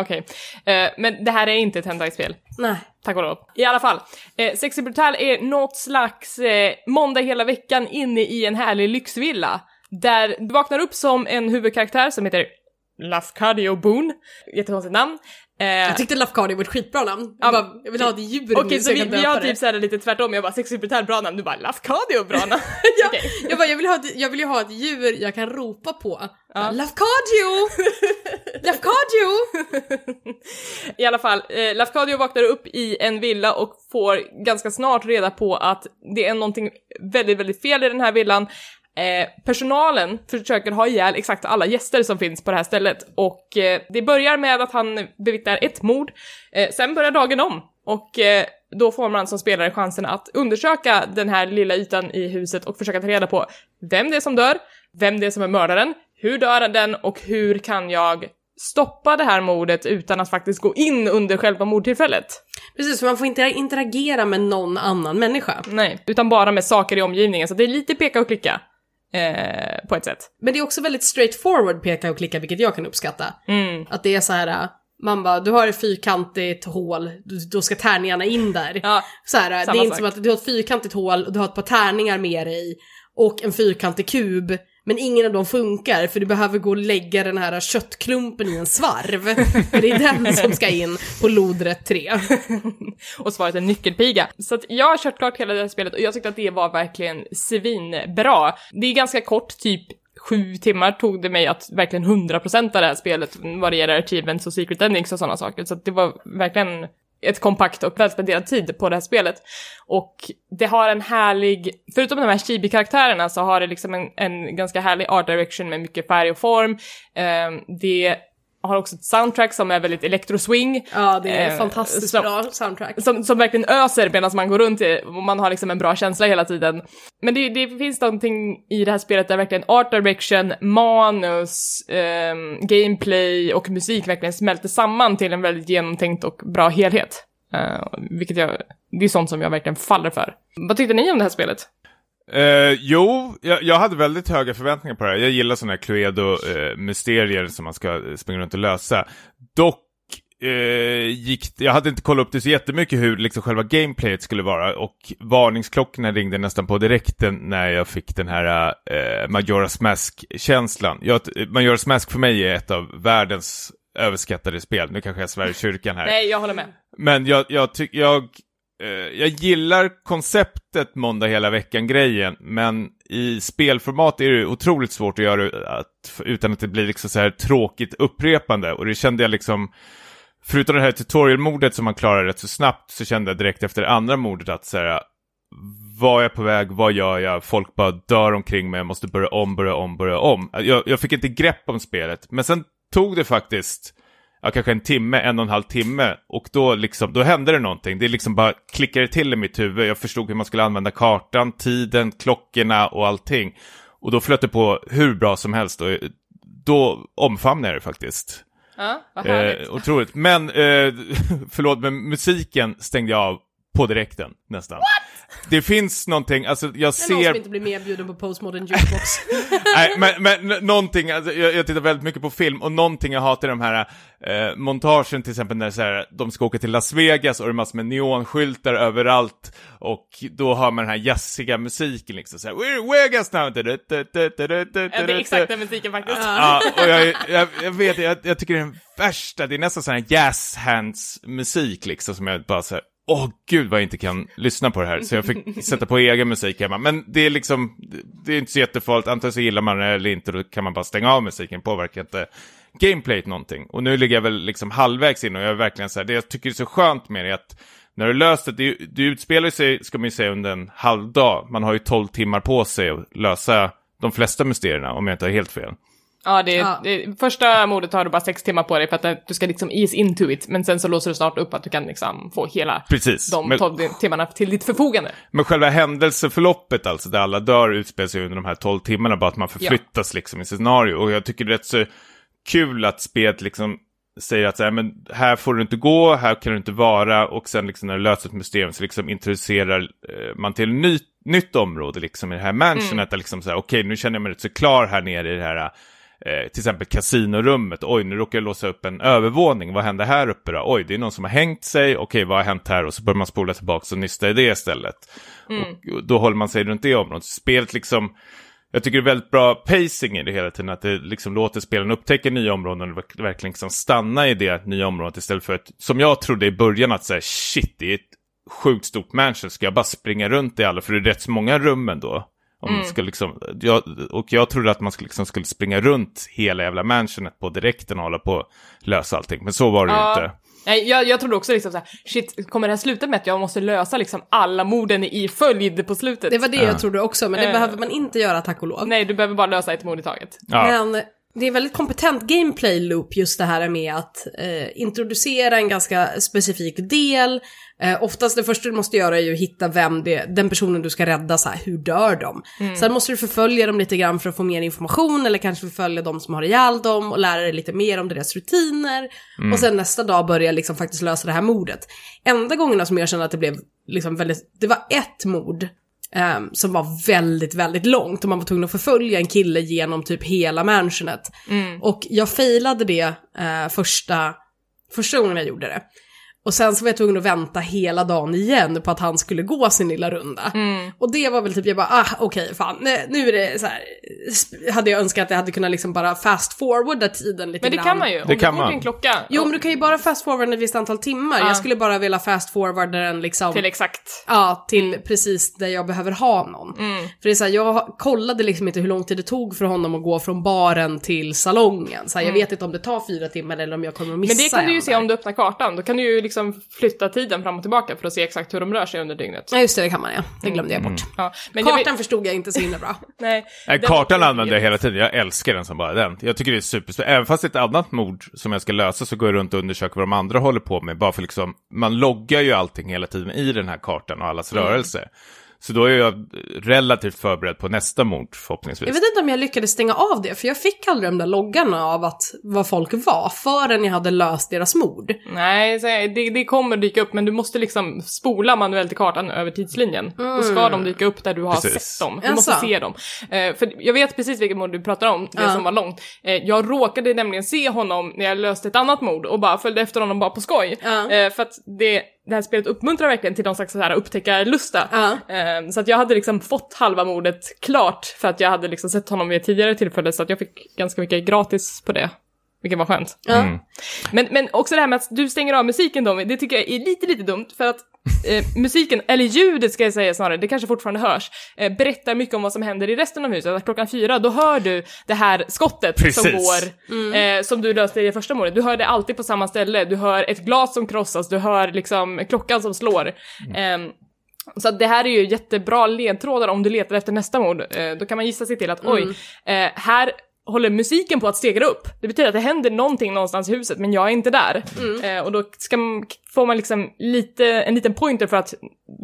Okej. Eh, men det här är inte ett hentai-spel. Nej. Tack och lov. I alla fall, eh, Sexy Brutal är något slags eh, måndag hela veckan inne i en härlig lyxvilla. Där du vaknar upp som en huvudkaraktär som heter Lafcadio Boone. Jättekonstigt namn. Eh, Jag tyckte Lafcadio var ett skitbra namn. Ja, Jag, bara, jag vill ha ett djur Okej, nu så jag vi, vi har typ såhär lite tvärtom, jag bara Brutal, bra namn, du bara Lafcadio, bra namn. Ja, Okej. jag, bara, jag, vill ha ett, jag vill ju ha ett djur jag kan ropa på. Lafcadio! Lafcadio! I alla fall, eh, Lafcadio vaknar upp i en villa och får ganska snart reda på att det är någonting väldigt, väldigt fel i den här villan. Eh, personalen försöker ha ihjäl exakt alla gäster som finns på det här stället och eh, det börjar med att han bevittnar ett mord. Eh, sen börjar dagen om och eh, då får man som spelare chansen att undersöka den här lilla ytan i huset och försöka ta reda på vem det är som dör, vem det är som är mördaren, hur dör den och hur kan jag stoppa det här mordet utan att faktiskt gå in under själva mordtillfället. Precis, för man får inte interagera med någon annan människa. Nej, utan bara med saker i omgivningen, så det är lite peka och klicka. Eh, på ett sätt. Men det är också väldigt straightforward peka och klicka, vilket jag kan uppskatta. Mm. Att det är så här. man bara, du har ett fyrkantigt hål, du- då ska tärningarna in där. Ja, Så här, det är inte sak. som att du har ett fyrkantigt hål och du har ett par tärningar med dig och en fyrkantig kub, men ingen av dem funkar för du behöver gå och lägga den här köttklumpen i en svarv. för det är den som ska in på lodrätt 3. och svaret är nyckelpiga. Så att jag har kört klart hela det här spelet och jag tyckte att det var verkligen svinbra. Det är ganska kort, typ sju timmar tog det mig att verkligen 100% av det här spelet vad det gäller achievements och secret endings och sådana saker. Så att det var verkligen ett kompakt och välspenderad tid på det här spelet. Och det har en härlig, förutom de här chibi-karaktärerna så har det liksom en, en ganska härlig art direction med mycket färg och form. Eh, det har också ett soundtrack som är väldigt electro-swing. Ja, det är Eh, fantastiskt så- bra soundtrack. som, som verkligen öser medan man går runt i, och man har liksom en bra känsla hela tiden. Men det, det finns någonting i det här spelet där verkligen art direction, manus, ehm, gameplay och musik verkligen smälter samman till en väldigt genomtänkt och bra helhet. Eh, vilket jag, det är sånt som jag verkligen faller för. Vad tyckte ni om det här spelet? Eh, jo, jag, jag hade väldigt höga förväntningar på det här. Jag gillar sådana här Cluedo-mysterier som man ska eh, springa runt och lösa. Dock eh, gick jag hade inte kollat upp det så jättemycket hur liksom själva gameplayet skulle vara och varningsklockorna ringde nästan på direkten när jag fick den här eh, Majora's Mask-känslan. Majora's Mask för mig är ett av världens överskattade spel. Nu kanske jag svär i kyrkan här. Nej, jag håller med. Men jag, jag tycker, jag Eh, jag gillar konceptet måndag hela veckan-grejen, men i spelformat är det otroligt svårt att göra det att, utan att det blir liksom så här tråkigt upprepande. Och det kände jag liksom, förutom det här tutorial-mordet som man klarar rätt så snabbt, så kände jag direkt efter det andra mordet att så här, var är jag på väg, vad gör jag, folk bara dör omkring mig, jag måste börja om, börja om, börja om. Jag, jag fick inte grepp om spelet, men sen tog det faktiskt ja, kanske en timme, en och en halv timme. Och då, liksom, då hände det någonting. Det liksom bara klickade till i mitt huvud. Jag förstod hur man skulle använda kartan, tiden, klockorna och allting. Och då flöt det på hur bra som helst. Och då omfamnade jag det faktiskt. Ja, vad härligt. Eh, otroligt. Men, eh, förlåt, men musiken stängde jag av på direkten nästan. What? Det finns någonting, alltså jag Det är någon ser... som inte blir medbjuden på postmodern jukebox. Nej, men, men någonting, alltså, jag, jag tittar väldigt mycket på film och någonting jag hatar är de här eh, montagen till exempel när så här, de ska åka till Las Vegas och det är massor med neonskyltar överallt och då har man den här jazziga musiken liksom såhär We're in Vegas now! Du, du, du, det är exakt den musiken faktiskt. Ja, och jag, jag, jag vet, jag, jag tycker det är den värsta, det är nästan sån här jazz hands musik liksom som jag bara såhär Åh gud vad jag inte kan lyssna på det här, så jag fick sätta på egen musik hemma. Men det är liksom, det är inte så jättefarligt, antingen så gillar man det eller inte, då kan man bara stänga av musiken, påverkar inte gameplayet någonting. Och nu ligger jag väl liksom halvvägs in och jag är verkligen så här, det jag tycker är så skönt med det är att när du löst det, det, det utspelar sig, ska man ju säga, under en halv dag. Man har ju 12 timmar på sig att lösa de flesta mysterierna, om jag inte har helt fel. Ja, det, Ja. det, första mordet tar du bara sex timmar på dig för att du ska liksom ease into it, men sen så låser du snart upp att du kan liksom få hela Precis. de Men- 12 timmarna till ditt förfogande. Men själva händelseförloppet, alltså där alla dör, utspelar sig under de här 12 timmarna, bara att man förflyttas liksom i scenario. Och jag tycker det är rätt så kul att spelet liksom säger att så här, men här får du inte gå, här kan du inte vara, och sen liksom när du löser ett mysterium så liksom introducerar eh, man till ett ny, nytt område liksom i det här mansionet, där liksom så här, okej nu känner jag mig rätt så klar här nere i det här eh, till exempel kasinorummet, oj nu råkar jag låsa upp en övervåning, vad händer här uppe då? Oj, det är någon som har hängt sig, okej vad har hänt här? Och så börjar man spola tillbaka och nysta i det istället. Och, och då håller man sig runt det området. Spelet liksom, jag tycker det är väldigt bra pacing i det hela tiden, att det liksom låter spelen upptäcka nya områden och verk- verkligen liksom stanna i det nya området istället för att, som jag trodde i början, att säga shit, det är ett sjukt stort mansion, ska jag bara springa runt i alla, för det är rätt så många rum ändå. Om man ska liksom, jag, och jag trodde att man skulle, liksom skulle springa runt hela jävla mansionet på direkten och hålla på att lösa allting, men så var det ju Ja. inte. Nej, jag, jag trodde också liksom såhär, shit, kommer det här sluta med att jag måste lösa liksom alla morden i följd på slutet? Det var det jag trodde också, men det Eh. behöver man inte göra tack och lov. Nej, du behöver bara lösa ett mord i taget. Ja. Men det är väldigt kompetent gameplay loop just det här med att eh, introducera en ganska specifik del. Eh, oftast det första du måste göra är ju att hitta vem det, den personen du ska rädda, så här, hur dör de? Sen måste du förfölja dem lite grann för att få mer information eller kanske förfölja dem som har ihjäl dem och lära dig lite mer om deras rutiner. Och sen nästa dag börja liksom faktiskt lösa det här mordet. Enda gångerna som jag kände att det blev liksom väldigt, det var ett mord Ehm, som var väldigt, väldigt långt och man var tvungen att förfölja en kille genom typ hela mansionet. Och jag failade det eh, första, första gången jag gjorde det. Och sen så var jag tvungen att vänta hela dagen igen på att han skulle gå sin lilla runda. Och det var väl typ, jag bara, ah okej fan, nu, nu är det så här, hade jag önskat att jag hade kunnat liksom bara fast forwarda tiden lite Men det grann. kan man ju, om Det du kan går man. en klocka. Jo men du kan ju bara fast forwarda ett visst antal timmar. Ja. Jag skulle bara vilja fast forwarda den liksom. Till exakt. Ja, till precis där jag behöver ha någon. Mm. För det är så här, jag kollade liksom inte hur lång tid det tog för honom att gå från baren till salongen. Så här, Jag vet inte om det tar fyra timmar eller om jag kommer att missa Mm. Men det kan du ju se där. om du öppnar kartan. Då kan du ju liksom flytta tiden fram och tillbaka för att se exakt hur de rör sig under dygnet. Ja just det, det kan man ja. Det glömde jag bort. Ja, men jag Kartan vet, förstod jag inte så himla bra. nej, Nej, den- kartan använder jag hela tiden, jag älskar den som bara den. Jag tycker det är superspännande. Även fast det är ett annat mord som jag ska lösa så går jag runt och undersöker vad de andra håller på med. Bara för liksom, man loggar ju allting hela tiden i den här kartan och allas rörelse. Så då är jag relativt förberedd på nästa mord förhoppningsvis. Jag vet inte om jag lyckades stänga av det, för jag fick aldrig de där loggarna av att vad folk var förrän jag hade löst deras mord. Nej, det, det kommer dyka upp, men du måste liksom spola manuellt i kartan över tidslinjen. Då ska de dyka upp där du har Precis. sett dem. Du Jaså? måste se dem. Eh, för jag vet precis vilket mord du pratar om, det Ja. som var långt. Eh, jag råkade nämligen se honom när jag löste ett annat mord och bara följde efter honom bara på skoj. Ja. Eh, för att det, det här spelet uppmuntrar verkligen till någon slags så här upptäckarlusta. Ja. Eh, så att jag hade liksom fått halva mordet klart för att jag hade liksom sett honom vid ett tidigare tillfälle så att jag fick ganska mycket gratis på det. Vilket var skönt. Mm. Men, men också det här med att du stänger av musiken Tommy, det tycker jag är lite, lite dumt för att eh, musiken, eller ljudet ska jag säga snarare, det kanske fortfarande hörs, eh, berättar mycket om vad som händer i resten av huset. Att klockan fyra, då hör du det här skottet som Precis. går, eh, som du löste i det första mordet. Du hör det alltid på samma ställe, du hör ett glas som krossas, du hör liksom klockan som slår. Ehm, så det här är ju jättebra ledtrådar om du letar efter nästa mord. Eh, då kan man gissa sig till att oj, eh, här håller musiken på att stegra upp. Det betyder att det händer någonting någonstans i huset, men jag är inte där. Eh, och då ska man, får man liksom lite, en liten pointer för att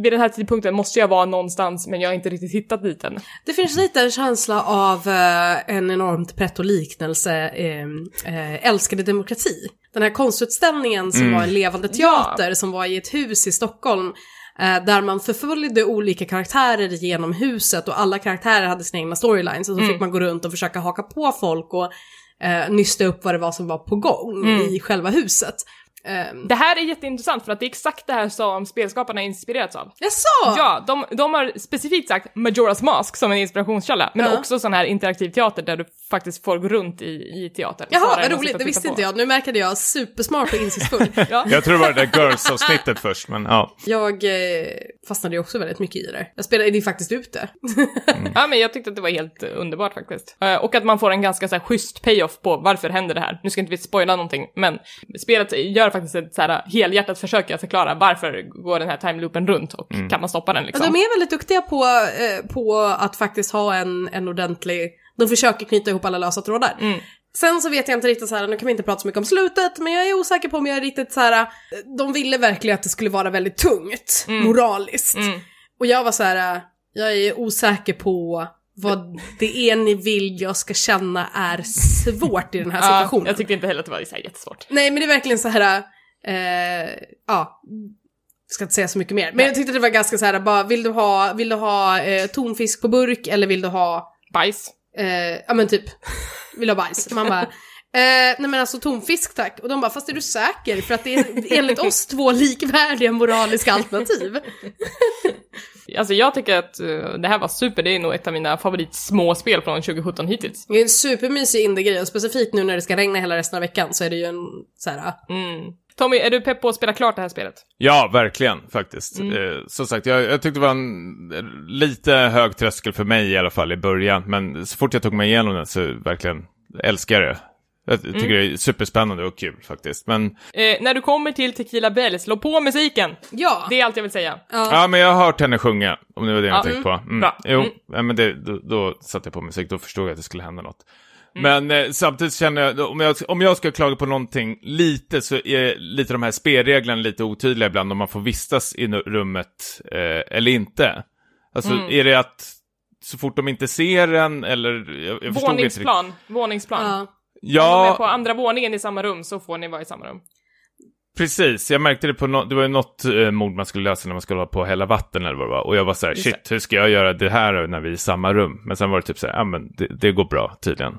vid den här tidpunkten måste jag vara någonstans, men jag har inte riktigt hittat dit än. Det finns lite en känsla av eh, en enormt pretto-liknelse, eh, eh, älskade demokrati. Den här konstutställningen som var en levande teater som var i ett hus i Stockholm. Eh, där man förföljde olika karaktärer genom huset och alla karaktärer hade sina egna storylines. Och så fick man gå runt och försöka haka på folk och eh, nysta upp vad det var som var på gång i själva huset. Eh, Det här är jätteintressant för att det är exakt det här som spelskaparna har inspirerats av. Jaså? Ja, de, de har specifikt sagt Majora's Mask som en inspirationskälla, men Ja. också sån här interaktiv teater där du faktiskt får gå runt i, i teatern. Jaha, vad roligt. Det visste på. inte jag. Nu märkade jag supersmart och insiktsfull. Ja. Jag tror det var det där Girls-avsnittet först, men ja. Jag eh, fastnade ju också väldigt mycket i det. Jag spelade det faktiskt ute. ja, men jag tyckte att det var helt eh, underbart faktiskt. Eh, och att man får en ganska så här schysst payoff på varför händer det här. Nu ska inte vi spoila någonting, men spelet gör faktiskt ett så här helhjärtat försök att förklara varför går den här timeloopen runt och kan man stoppa den liksom. De är väldigt duktiga på, eh, på att faktiskt ha en, en ordentlig... De försöker knyta ihop alla lösa trådar. Mm. Sen så vet jag inte riktigt så här, nu kan vi inte prata så mycket om slutet, men jag är osäker på om jag är riktigt så här. eh, De ville verkligen att det skulle vara väldigt tungt, moraliskt. Mm. Och jag var så här, eh, jag är osäker på vad det är ni vill jag ska känna är svårt i den här Ja, situationen. jag tyckte inte heller att det var så här jättesvårt. Nej men det är verkligen så här. Eh, ja, ska inte säga så mycket mer. Men jag tyckte det var ganska så här, bara vill du ha, vill du ha eh, tonfisk på burk eller vill du ha, Bajs. eh, ja men typ, vill du ha bajs? Man bara, eh, nej men alltså tonfisk tack. Och de bara, fast är du säker? För att det är enligt oss två likvärdiga moraliska alternativ. Alltså jag tycker att eh, det här var super, det är nog ett av mina favoritsmåspel från 2017 hittills. Det är en supermysig indie-grej och specifikt nu när det ska regna hela resten av veckan så är det ju en så här, Mm. Tommy, är du pepp på att spela klart det här spelet? Ja, verkligen faktiskt. Mm. Eh, som sagt, jag, jag tyckte det var en lite hög tröskel för mig i alla fall i början. Men så fort jag tog mig igenom den så verkligen älskar jag det. Jag tycker Mm. det är superspännande och kul faktiskt. Men Eh, när du kommer till Tequila Bell, slå på musiken! ja. Det är allt jag vill säga. ja, men jag har hört henne sjunga, om det var det jag Ja, tänkte på. Mm. bra. Jo, Mm. ja, men det, då, då satte jag på musik, då förstod jag att det skulle hända något. Mm. Men eh, samtidigt känner jag, om jag, om jag ska klaga på någonting lite så är lite de här spelreglerna lite otydliga ibland om man får vistas i rummet eh, eller inte. Alltså Mm. är det att så fort de inte ser en eller jag, jag förstod inte. Våningsplan. Våningsplan. Ja. Om de är på andra våningen i samma rum så får ni vara i samma rum. precis. Jag märkte det på no det var ju något eh, mord man skulle lösa när man skulle hålla på hälla vatten eller vad det var. Och jag var så här, shit, hur ska jag göra det här när vi är i samma rum? Men sen var det typ så här, ja men det, det går bra tydligen.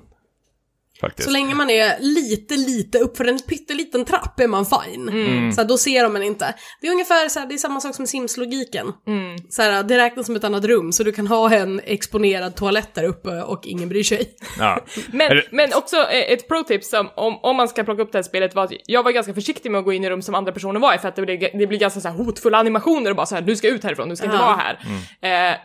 Faktiskt. Så länge man är lite, lite upp för en pytteliten trapp är man fine. Mm. Så här, då ser de en inte. Det är ungefär så här, det är samma sak som Sims-logiken. Mm. Så här, det räknas som ett annat rum, så du kan ha en exponerad toalett där uppe och ingen bryr sig. Ja. Men, men också eh, ett pro-tips som, om, om man ska plocka upp det här spelet var att jag var ganska försiktig med att gå in i rum som andra personer var i för att det blir, det blir ganska så här hotfulla animationer och bara så här, du ska ut härifrån, du ska inte Ja. vara här. Eh,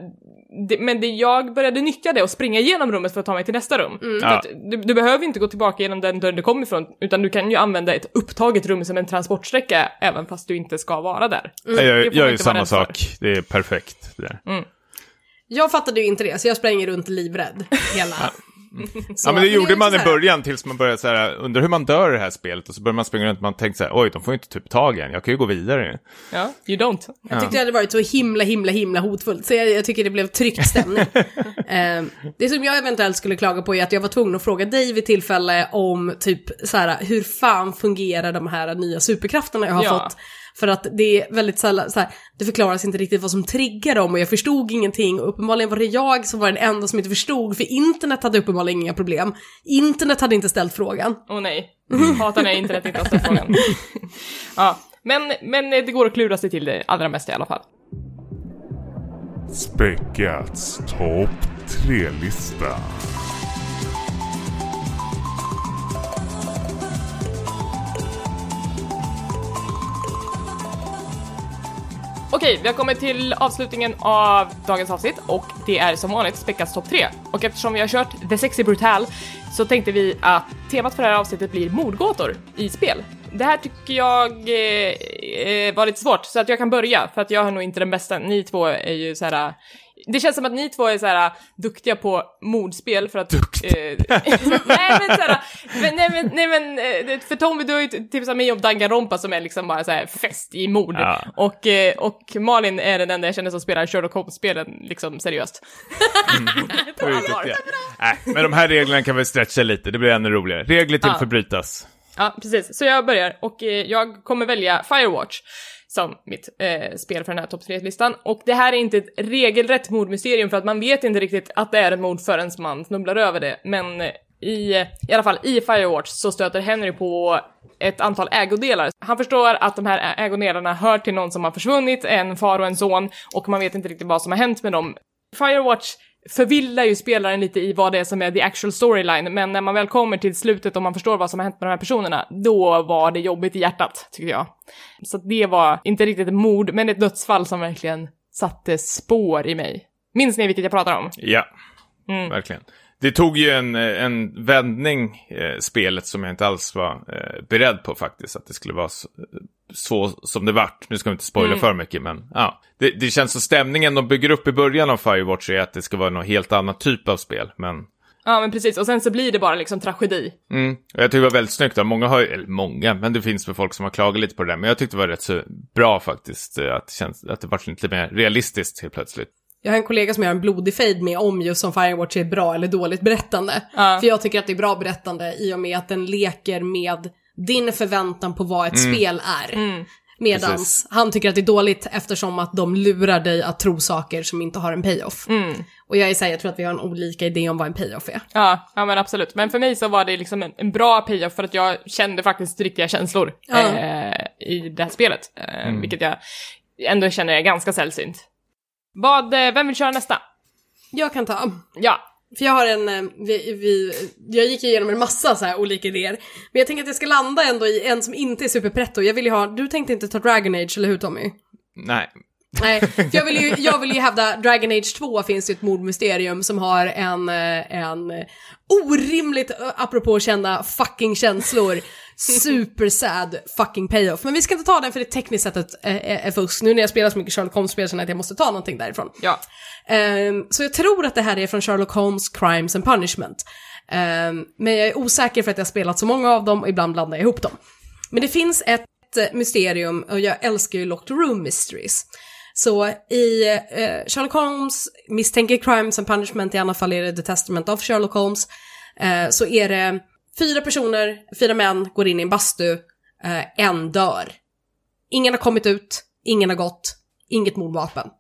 det, men det, jag började nyttja det och springa igenom rummet för att ta mig till nästa rum. För Ja. att du, du behöver inte gå tillbaka genom den dörren du kom ifrån, utan du kan ju använda ett upptaget rum som en transportsträcka även fast du inte ska vara där. Får jag gör ju samma rädd för. sak. Det är perfekt. Det där. Jag fattade ju inte det, så jag spränger runt livrädd hela... Så- Ja men det gjorde man i början tills man började så här, undrar hur man dör i det här spelet. Och så började man springa runt och man tänkte så här, oj de får ju inte typ tag i en, jag kan ju gå vidare. Ja, you don't. Jag tyckte det hade varit så himla, himla, himla hotfullt. Så jag, jag tycker det blev tryckt stämning. eh, det som jag eventuellt skulle klaga på är att jag var tvungen att fråga dig vid tillfälle om typ så här, hur fan fungerar de här nya superkrafterna jag har Ja. fått. För att det är väldigt sällan, så här, det förklaras inte riktigt vad som triggar dem och jag förstod ingenting. Och uppenbarligen var det jag som var den enda som inte förstod, för internet hade uppenbarligen inga problem. Internet hade inte ställt frågan. Åh nej. Hatar när internet inte har ställt frågan. ja, men, men det går att klura sig till det allra mesta i alla fall. Späckats topp tre-lista. Okej, vi har kommit till avslutningen av dagens avsnitt och det är som vanligt Speckas topp 3. Och eftersom vi har kört The Sexy Brutal så tänkte vi att temat för det här avsnittet blir mordgåtor i spel. Det här tycker jag eh, eh var lite svårt, så att jag kan börja, för att jag har nog inte den bästa. Ni två är ju så här. Det känns som att ni två är så här duktiga på mordspel för att... Duktiga? Eh, nej men såhär, nej men, nej men, eh, för Tommy du har ju tipsat mig om Danganronpa som är liksom bara såhär fest i mord. Ja. Och, eh, och Malin är den enda jag känner som spelar Sherlock Holmes-spelen liksom seriöst. Oj, duktiga. Nej, men de här reglerna kan vi stretcha lite, det blir ännu roligare. Regler till Ja. förbrytas. Ja, precis. Så jag börjar och eh, jag kommer välja Firewatch som mitt eh, spel för den här topp 3-listan. Och det här är inte ett regelrätt mordmysterium för att man vet inte riktigt att det är ett mord förrän man snubblar över det. Men eh, i, i alla fall i Firewatch så stöter Henry på ett antal ägodelar. Han förstår att de här ägodelarna hör till någon som har försvunnit, en far och en son, och man vet inte riktigt vad som har hänt med dem. Firewatch förvillar ju spelaren lite i vad det är som är the actual storyline, men när man väl kommer till slutet och man förstår vad som har hänt med de här personerna, då var det jobbigt i hjärtat, tycker jag. Så det var inte riktigt ett mord, men ett dödsfall som verkligen satte spår i mig. Minns ni vilket jag pratar om? Ja, Mm. verkligen. Det tog ju en, en vändning, eh, spelet, som jag inte alls var eh, beredd på faktiskt. Att det skulle vara så, så som det vart. Nu ska vi inte spoila Mm. för mycket, men ja. Det, det känns som stämningen de bygger upp i början av Firewatch är att det ska vara någon helt annan typ av spel. Men Ja, men precis. Och sen så blir det bara liksom tragedi. Mm. Och jag tycker det var väldigt snyggt. Då. Många har ju, eller många, men det finns väl folk som har klagat lite på det där. Men jag tyckte det var rätt så bra faktiskt. eh, Att det, känns, att det var lite mer realistiskt helt plötsligt. Jag har en kollega som gör en blodig fade med om just om Firewatch är bra eller dåligt berättande. Ja. För jag tycker att det är bra berättande i och med att den leker med din förväntan på vad ett spel är. Medans Precis. han tycker att det är dåligt eftersom att de lurar dig att tro saker som inte har en payoff. Mm. Och jag är så här, jag tror att vi har en olika idé om vad en payoff är. Ja, ja men absolut. Men för mig så var det liksom en, en bra payoff för att jag kände faktiskt riktiga känslor Ja. eh, i det här spelet. Eh, Vilket jag ändå känner är ganska sällsynt. Vad, eh, vem vill köra nästa? Jag kan ta. Ja, För jag har en, eh, vi, vi, jag gick igenom en massa så här olika idéer. Men jag tänker att jag ska landa ändå i en som inte är superpretto. Jag vill ju ha, du tänkte inte ta Dragon Age, eller hur Tommy? Nej, Nej, jag vill, ju, jag vill ju hävda Dragon Age 2 finns ju ett mordmysterium som har en, eh, en orimligt, eh, apropå kända fucking känslor, super sad fucking payoff. Men vi ska inte ta den för det tekniskt sett ett, är, är fusk. Nu när jag spelar så mycket Sherlock Holmes-spel känner jag att jag måste ta någonting därifrån. ja. Ehm, så jag tror att det här är från Sherlock Holmes Crimes and Punishment. Ehm, men jag är osäker för att jag har spelat så många av dem och ibland blandar jag ihop dem. Men det finns ett eh, mysterium och jag älskar ju Locked Room Mysteries. Så i eh, Sherlock Holmes misstänker Crimes and Punishment, i alla fall är det The Testament of Sherlock Holmes, eh, så är det fyra personer, fyra män går in i en bastu, eh, en dör. Ingen har kommit ut, ingen har gått, inget mordvapen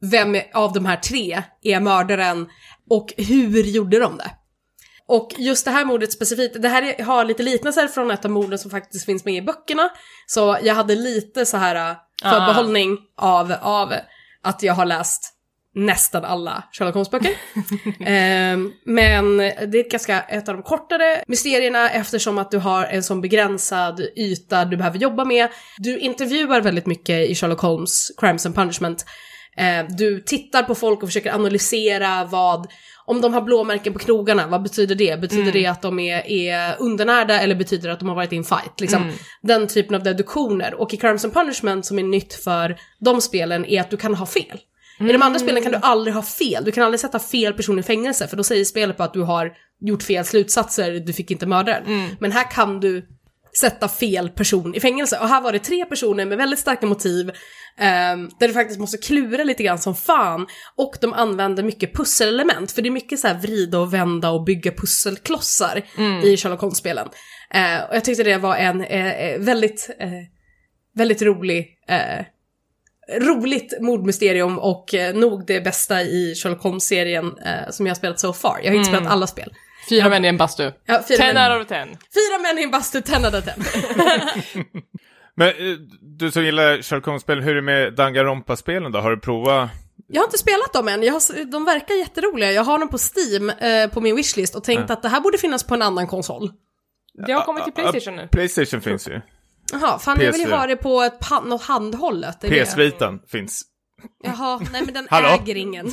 vem av de här tre är mördaren och hur gjorde de det? Och just det här mordet specifikt, det här har lite liknelser från ett av morden som faktiskt finns med i böckerna. Så jag hade lite så här äh, förbehållning av, av att jag har läst nästan alla Sherlock Holmes-böcker. Ehm, men det är ganska ett av de kortare mysterierna eftersom att du har en sån begränsad yta du behöver jobba med. Du intervjuar väldigt mycket i Sherlock Holmes Crimes and Punishment. Eh, du tittar på folk och försöker analysera vad, om de har blåmärken på knogarna, vad betyder det? Betyder det att de är, är undernärda eller betyder det att de har varit i en fight? Liksom, Den typen av deduktioner. Och i Crimes and Punishment som är nytt för de spelen är att du kan ha fel. I de andra spelen kan du aldrig ha fel, du kan aldrig sätta fel person i fängelse för då säger spelet på att du har gjort fel slutsatser, du fick inte mörda den. Men här kan du sätta fel person i fängelse. Och här var det tre personer med väldigt starka motiv ehm, där du faktiskt måste klura lite grann som fan. Och de använder mycket pusselelement, för det är mycket så här vrida och vända och bygga pusselklossar i Sherlock Holmes-spelen. Eh, och jag tyckte det var en eh, eh, väldigt, eh, väldigt rolig eh, roligt mordmysterium och eh, nog det bästa i Sherlock Holmes-serien eh, som jag har spelat so far. Jag har inte spelat alla spel. Fyra män i en bastu. Ja, fyra, Ten män, out of ten. fyra män i en bastu, ten out of ten. Men eh, du som gillar Sherlock Holmes-spel, hur är det med Danganronpa-spelen då? Har du provat? Jag har inte spelat dem än, jag har, de verkar jätteroliga. Jag har dem på Steam eh, på min wishlist och tänkt att det här borde finnas på en annan konsol. Det har kommit till Playstation nu. Playstation finns ju. Jaha, fan jag vill ju PS4. ha det på ett pan- något handhållet. PS-vitan finns. Jaha, nej men den Hallå? äger ingen.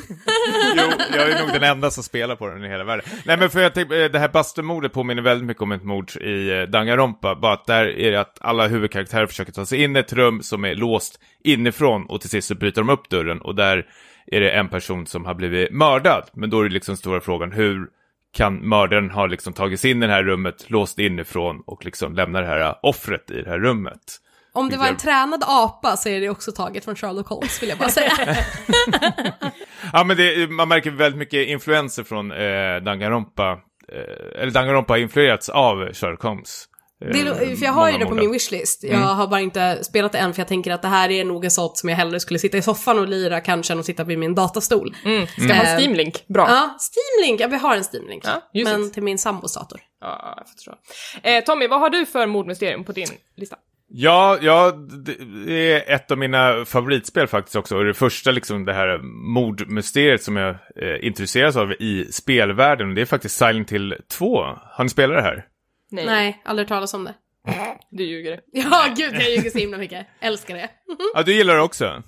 Jo, jag är nog den enda som spelar på den i hela världen. Nej men för jag tänkte, eh, det här Buster-mordet påminner väldigt mycket om ett mord i eh, Danganronpa. Bara att där är det att alla huvudkaraktärer försöker ta sig in i ett rum som är låst inifrån och till sist så bryter de upp dörren och där är det en person som har blivit mördad. Men då är det liksom stora frågan hur kan mördaren ha liksom tagit sig in i det här rummet, låst inifrån och liksom lämna det här offret i det här rummet. Om det var en tränad apa så är det också taget från Sherlock Holmes vill jag bara säga. Ja, men det, man märker väldigt mycket influenser från eh, Danganronpa. Eh, eller Danganronpa har influerats av Sherlock Holmes. Eh, Det, är- för jag har ju det på min wishlist. Jag Mm. har bara inte spelat det än för jag tänker att det här är nog en sånt som jag hellre skulle sitta i soffan och lira kanske än att sitta vid min datastol. Mm. Ska ha Eh, Steam Link, bra. Ja, Steam Link, ja vi har en Steam Link. Ja, men det. till min sambos dator. Ja, jag förstår. Eh, Tommy, vad har du för mordmysterium på din lista? Ja, ja, det är ett av mina favoritspel faktiskt också. Och det första liksom det här mordmysteriet som jag eh, intresseras av i spelvärlden. Det är faktiskt Silent Hill 2. Har ni spelat det här? Nej, Nej, aldrig talas om det. du ljuger. Ja, gud jag ljuger så himla mycket. Älskar det. Ja, du gillar det också?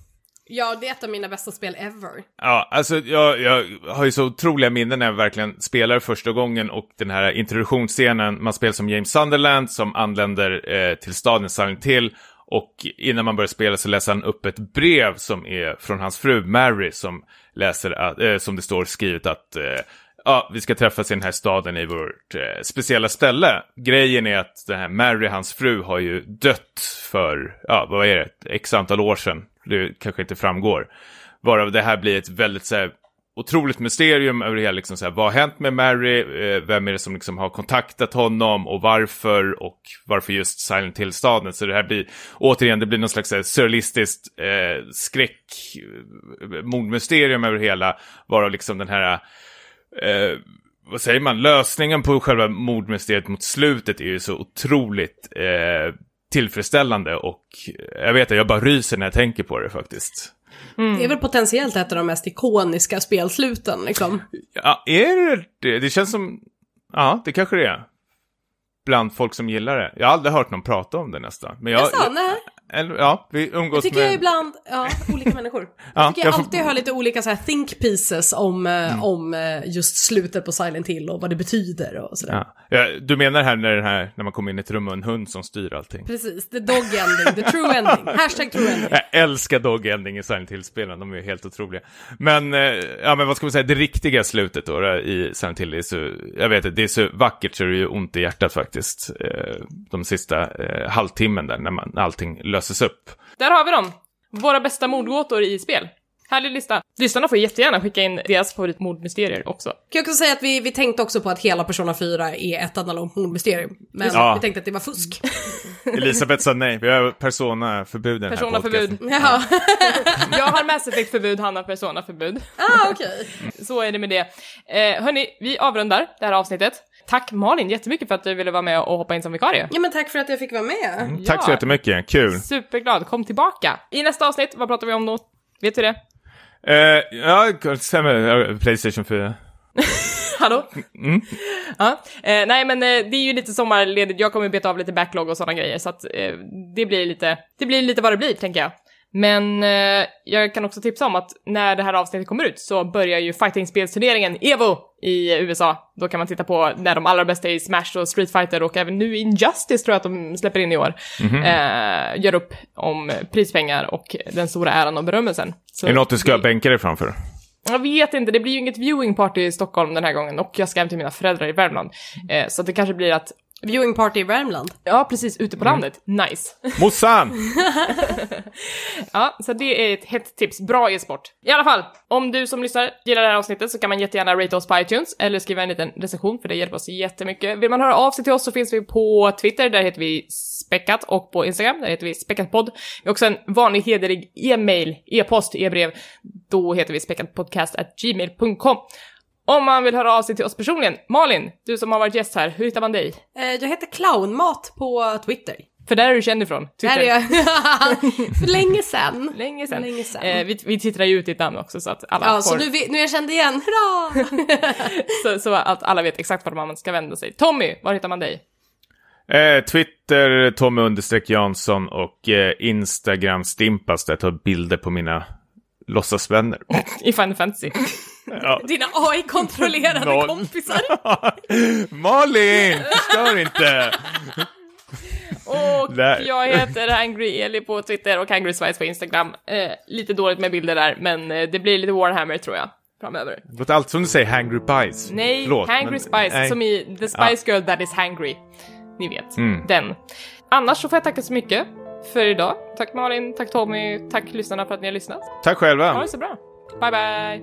Ja, det är ett av mina bästa spel ever. Ja, alltså jag, jag har ju så otroliga minnen när jag verkligen spelar första gången och den här introduktionsscenen, man spelar som James Sunderland som anländer eh, till staden Silent Till. och innan man börjar spela så läser han upp ett brev som är från hans fru Mary som läser att, eh, som det står skrivet att eh, ja, vi ska träffas i den här staden i vårt eh, speciella ställe. Grejen är att den här Mary, hans fru, har ju dött för, ja, vad är det, x antal år sedan. Det kanske inte framgår. Varav det här blir ett väldigt så här, otroligt mysterium över det hela, liksom så här, vad har hänt med Mary, eh, vem är det som liksom har kontaktat honom? Och varför? Och varför just Silent Hill-staden. Så det här blir, återigen, det blir någon slags här, surrealistiskt eh, skräck, eh, mordmysterium över det hela, varav liksom den här eh, vad säger man, lösningen på själva mordmysteriet mot slutet är ju så otroligt eh, tillfredsställande och jag vet att jag bara ryser när jag tänker på det faktiskt. Det är väl potentiellt ett av de mest ikoniska spelsluten liksom. Ja, är det det? Det känns som, ja, det kanske det är. Bland folk som gillar det. Jag har aldrig hört någon prata om det nästan. Men jag, Jaså, nej. Eller, ja, vi Jag umgås tycker med... jag ibland, ja, olika människor. Ja, Jag tycker jag jag får- alltid hör lite olika så här think pieces om, eh, om eh, just slutet på Silent Hill och vad det betyder och sådär. Ja. Du menar här när, den här när man kommer in i ett rum och en hund som styr allting? Precis, the dog ending, the true ending. Hashtag true ending. Jag älskar Dog Ending i Silent Hill-spelen, de är helt otroliga. Men, eh, ja men vad ska man säga, det riktiga slutet då, då i Silent Hill är så, jag vet inte, det är så vackert så det är ju ont i hjärtat faktiskt. De sista halvtimmen där, när, man, allting löses upp. Där har vi dem! Våra bästa mordgåtor i spel. Härlig lista. Lyssnarna får jättegärna skicka in deras favoritmordmysterier också. Kan jag också säga att vi, vi tänkte också på att hela Persona 4 är ett enda långt mordmysterium. Men Ja. vi tänkte att det var fusk. Elisabeth sa nej, vi har Persona-förbud den här Persona-förbud. podcasten. Jaha, Jag har Mass Effect-förbud, han har Persona-förbud. ah, okej. Så är det med det. Eh, hörni, vi avrundar det här avsnittet. Tack Malin jättemycket för att du ville vara med och hoppa in som vikarie. Ja men tack för att jag fick vara med. Mm, Tack så Ja. jättemycket, kul. Superglad, kom tillbaka. I nästa avsnitt, vad pratar vi om då? Vet du det? Eh, ja, Playstation 4. Hallå? Mm. Ja. Eh, nej men eh, det är ju lite sommarledigt, jag kommer beta av lite backlog och sådana grejer så att eh, det blir lite, det blir lite vad det blir tänker jag. Men eh, jag kan också tipsa om att när det här avsnittet kommer ut så börjar ju fightingspelsturneringen EVO i USA. Då kan man titta på när de allra bästa i Smash och Street Fighter och även nu Injustice tror jag att de släpper in i år. Eh, gör upp om prispengar och den stora äran och berömmelsen. Så Är det något du ska det- bänka dig framför? jag vet inte, det blir ju inget viewing party i Stockholm den här gången och jag ska hem till mina föräldrar i Värmland. Eh, så det kanske blir att, Viewing party i Värmland. ja precis, ute på landet. Nice. Mossan! ja, så det är ett hett tips. Bra e-sport. I alla fall, om du som lyssnar gillar det här avsnittet så kan man jättegärna rate oss på iTunes eller skriva en liten recension för det hjälper oss jättemycket. Vill man höra av sig till oss så finns vi på Twitter, där heter vi späckat och på Instagram, där heter vi späckatpodd. Vi har också en vanlig hederlig e-mail, e-post, e-brev. Då heter vi späckatpodcast@gmail.com. Om man vill höra av sig till oss personligen, Malin, du som har varit gäst här, hur hittar man dig? Eh, jag heter Clownmat på Twitter. För där är du känd ifrån. Där är jag. För länge sedan. Länge sedan. Länge sedan. Eh, vi, vi tittar ju ut ditt namn också så att alla Ja, får... så nu, nu är jag känd igen, hurra! så, så att alla vet exakt vart man ska vända sig. Tommy, var hittar man dig? Eh, Twitter, Tommy understreck Jansson och eh, Instagram Stimpas där jag tar bilder på mina låtsasvänner. I Final Fantasy. Ja. Dina AI-kontrollerade Noll. kompisar. Malin! Stör inte! Och Där. jag heter Hangry Eli på Twitter och Hangry Spice på Instagram. Eh, lite dåligt med bilder där, men eh, det blir lite Warhammer tror jag, framöver. Låter alltid som du säger Hangry Pies. Nej, Förlåt, Hangry men- Spice, nej. som i The Spice Girl That Is Hangry. Ni vet, Mm. den. Annars så får jag tacka så mycket för idag. Tack Malin, tack Tommy, tack lyssnarna för att ni har lyssnat. Tack själva. Ha det så bra. Bye bye!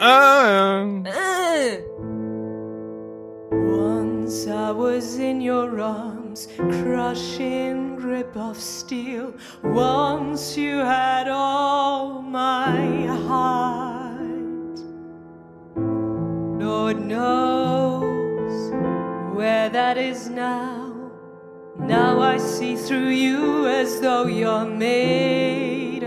Ah, Once I was in your arms, crushing grip of steel. Once you had all my heart. Lord knows where that is now. Now I see through you as though you're made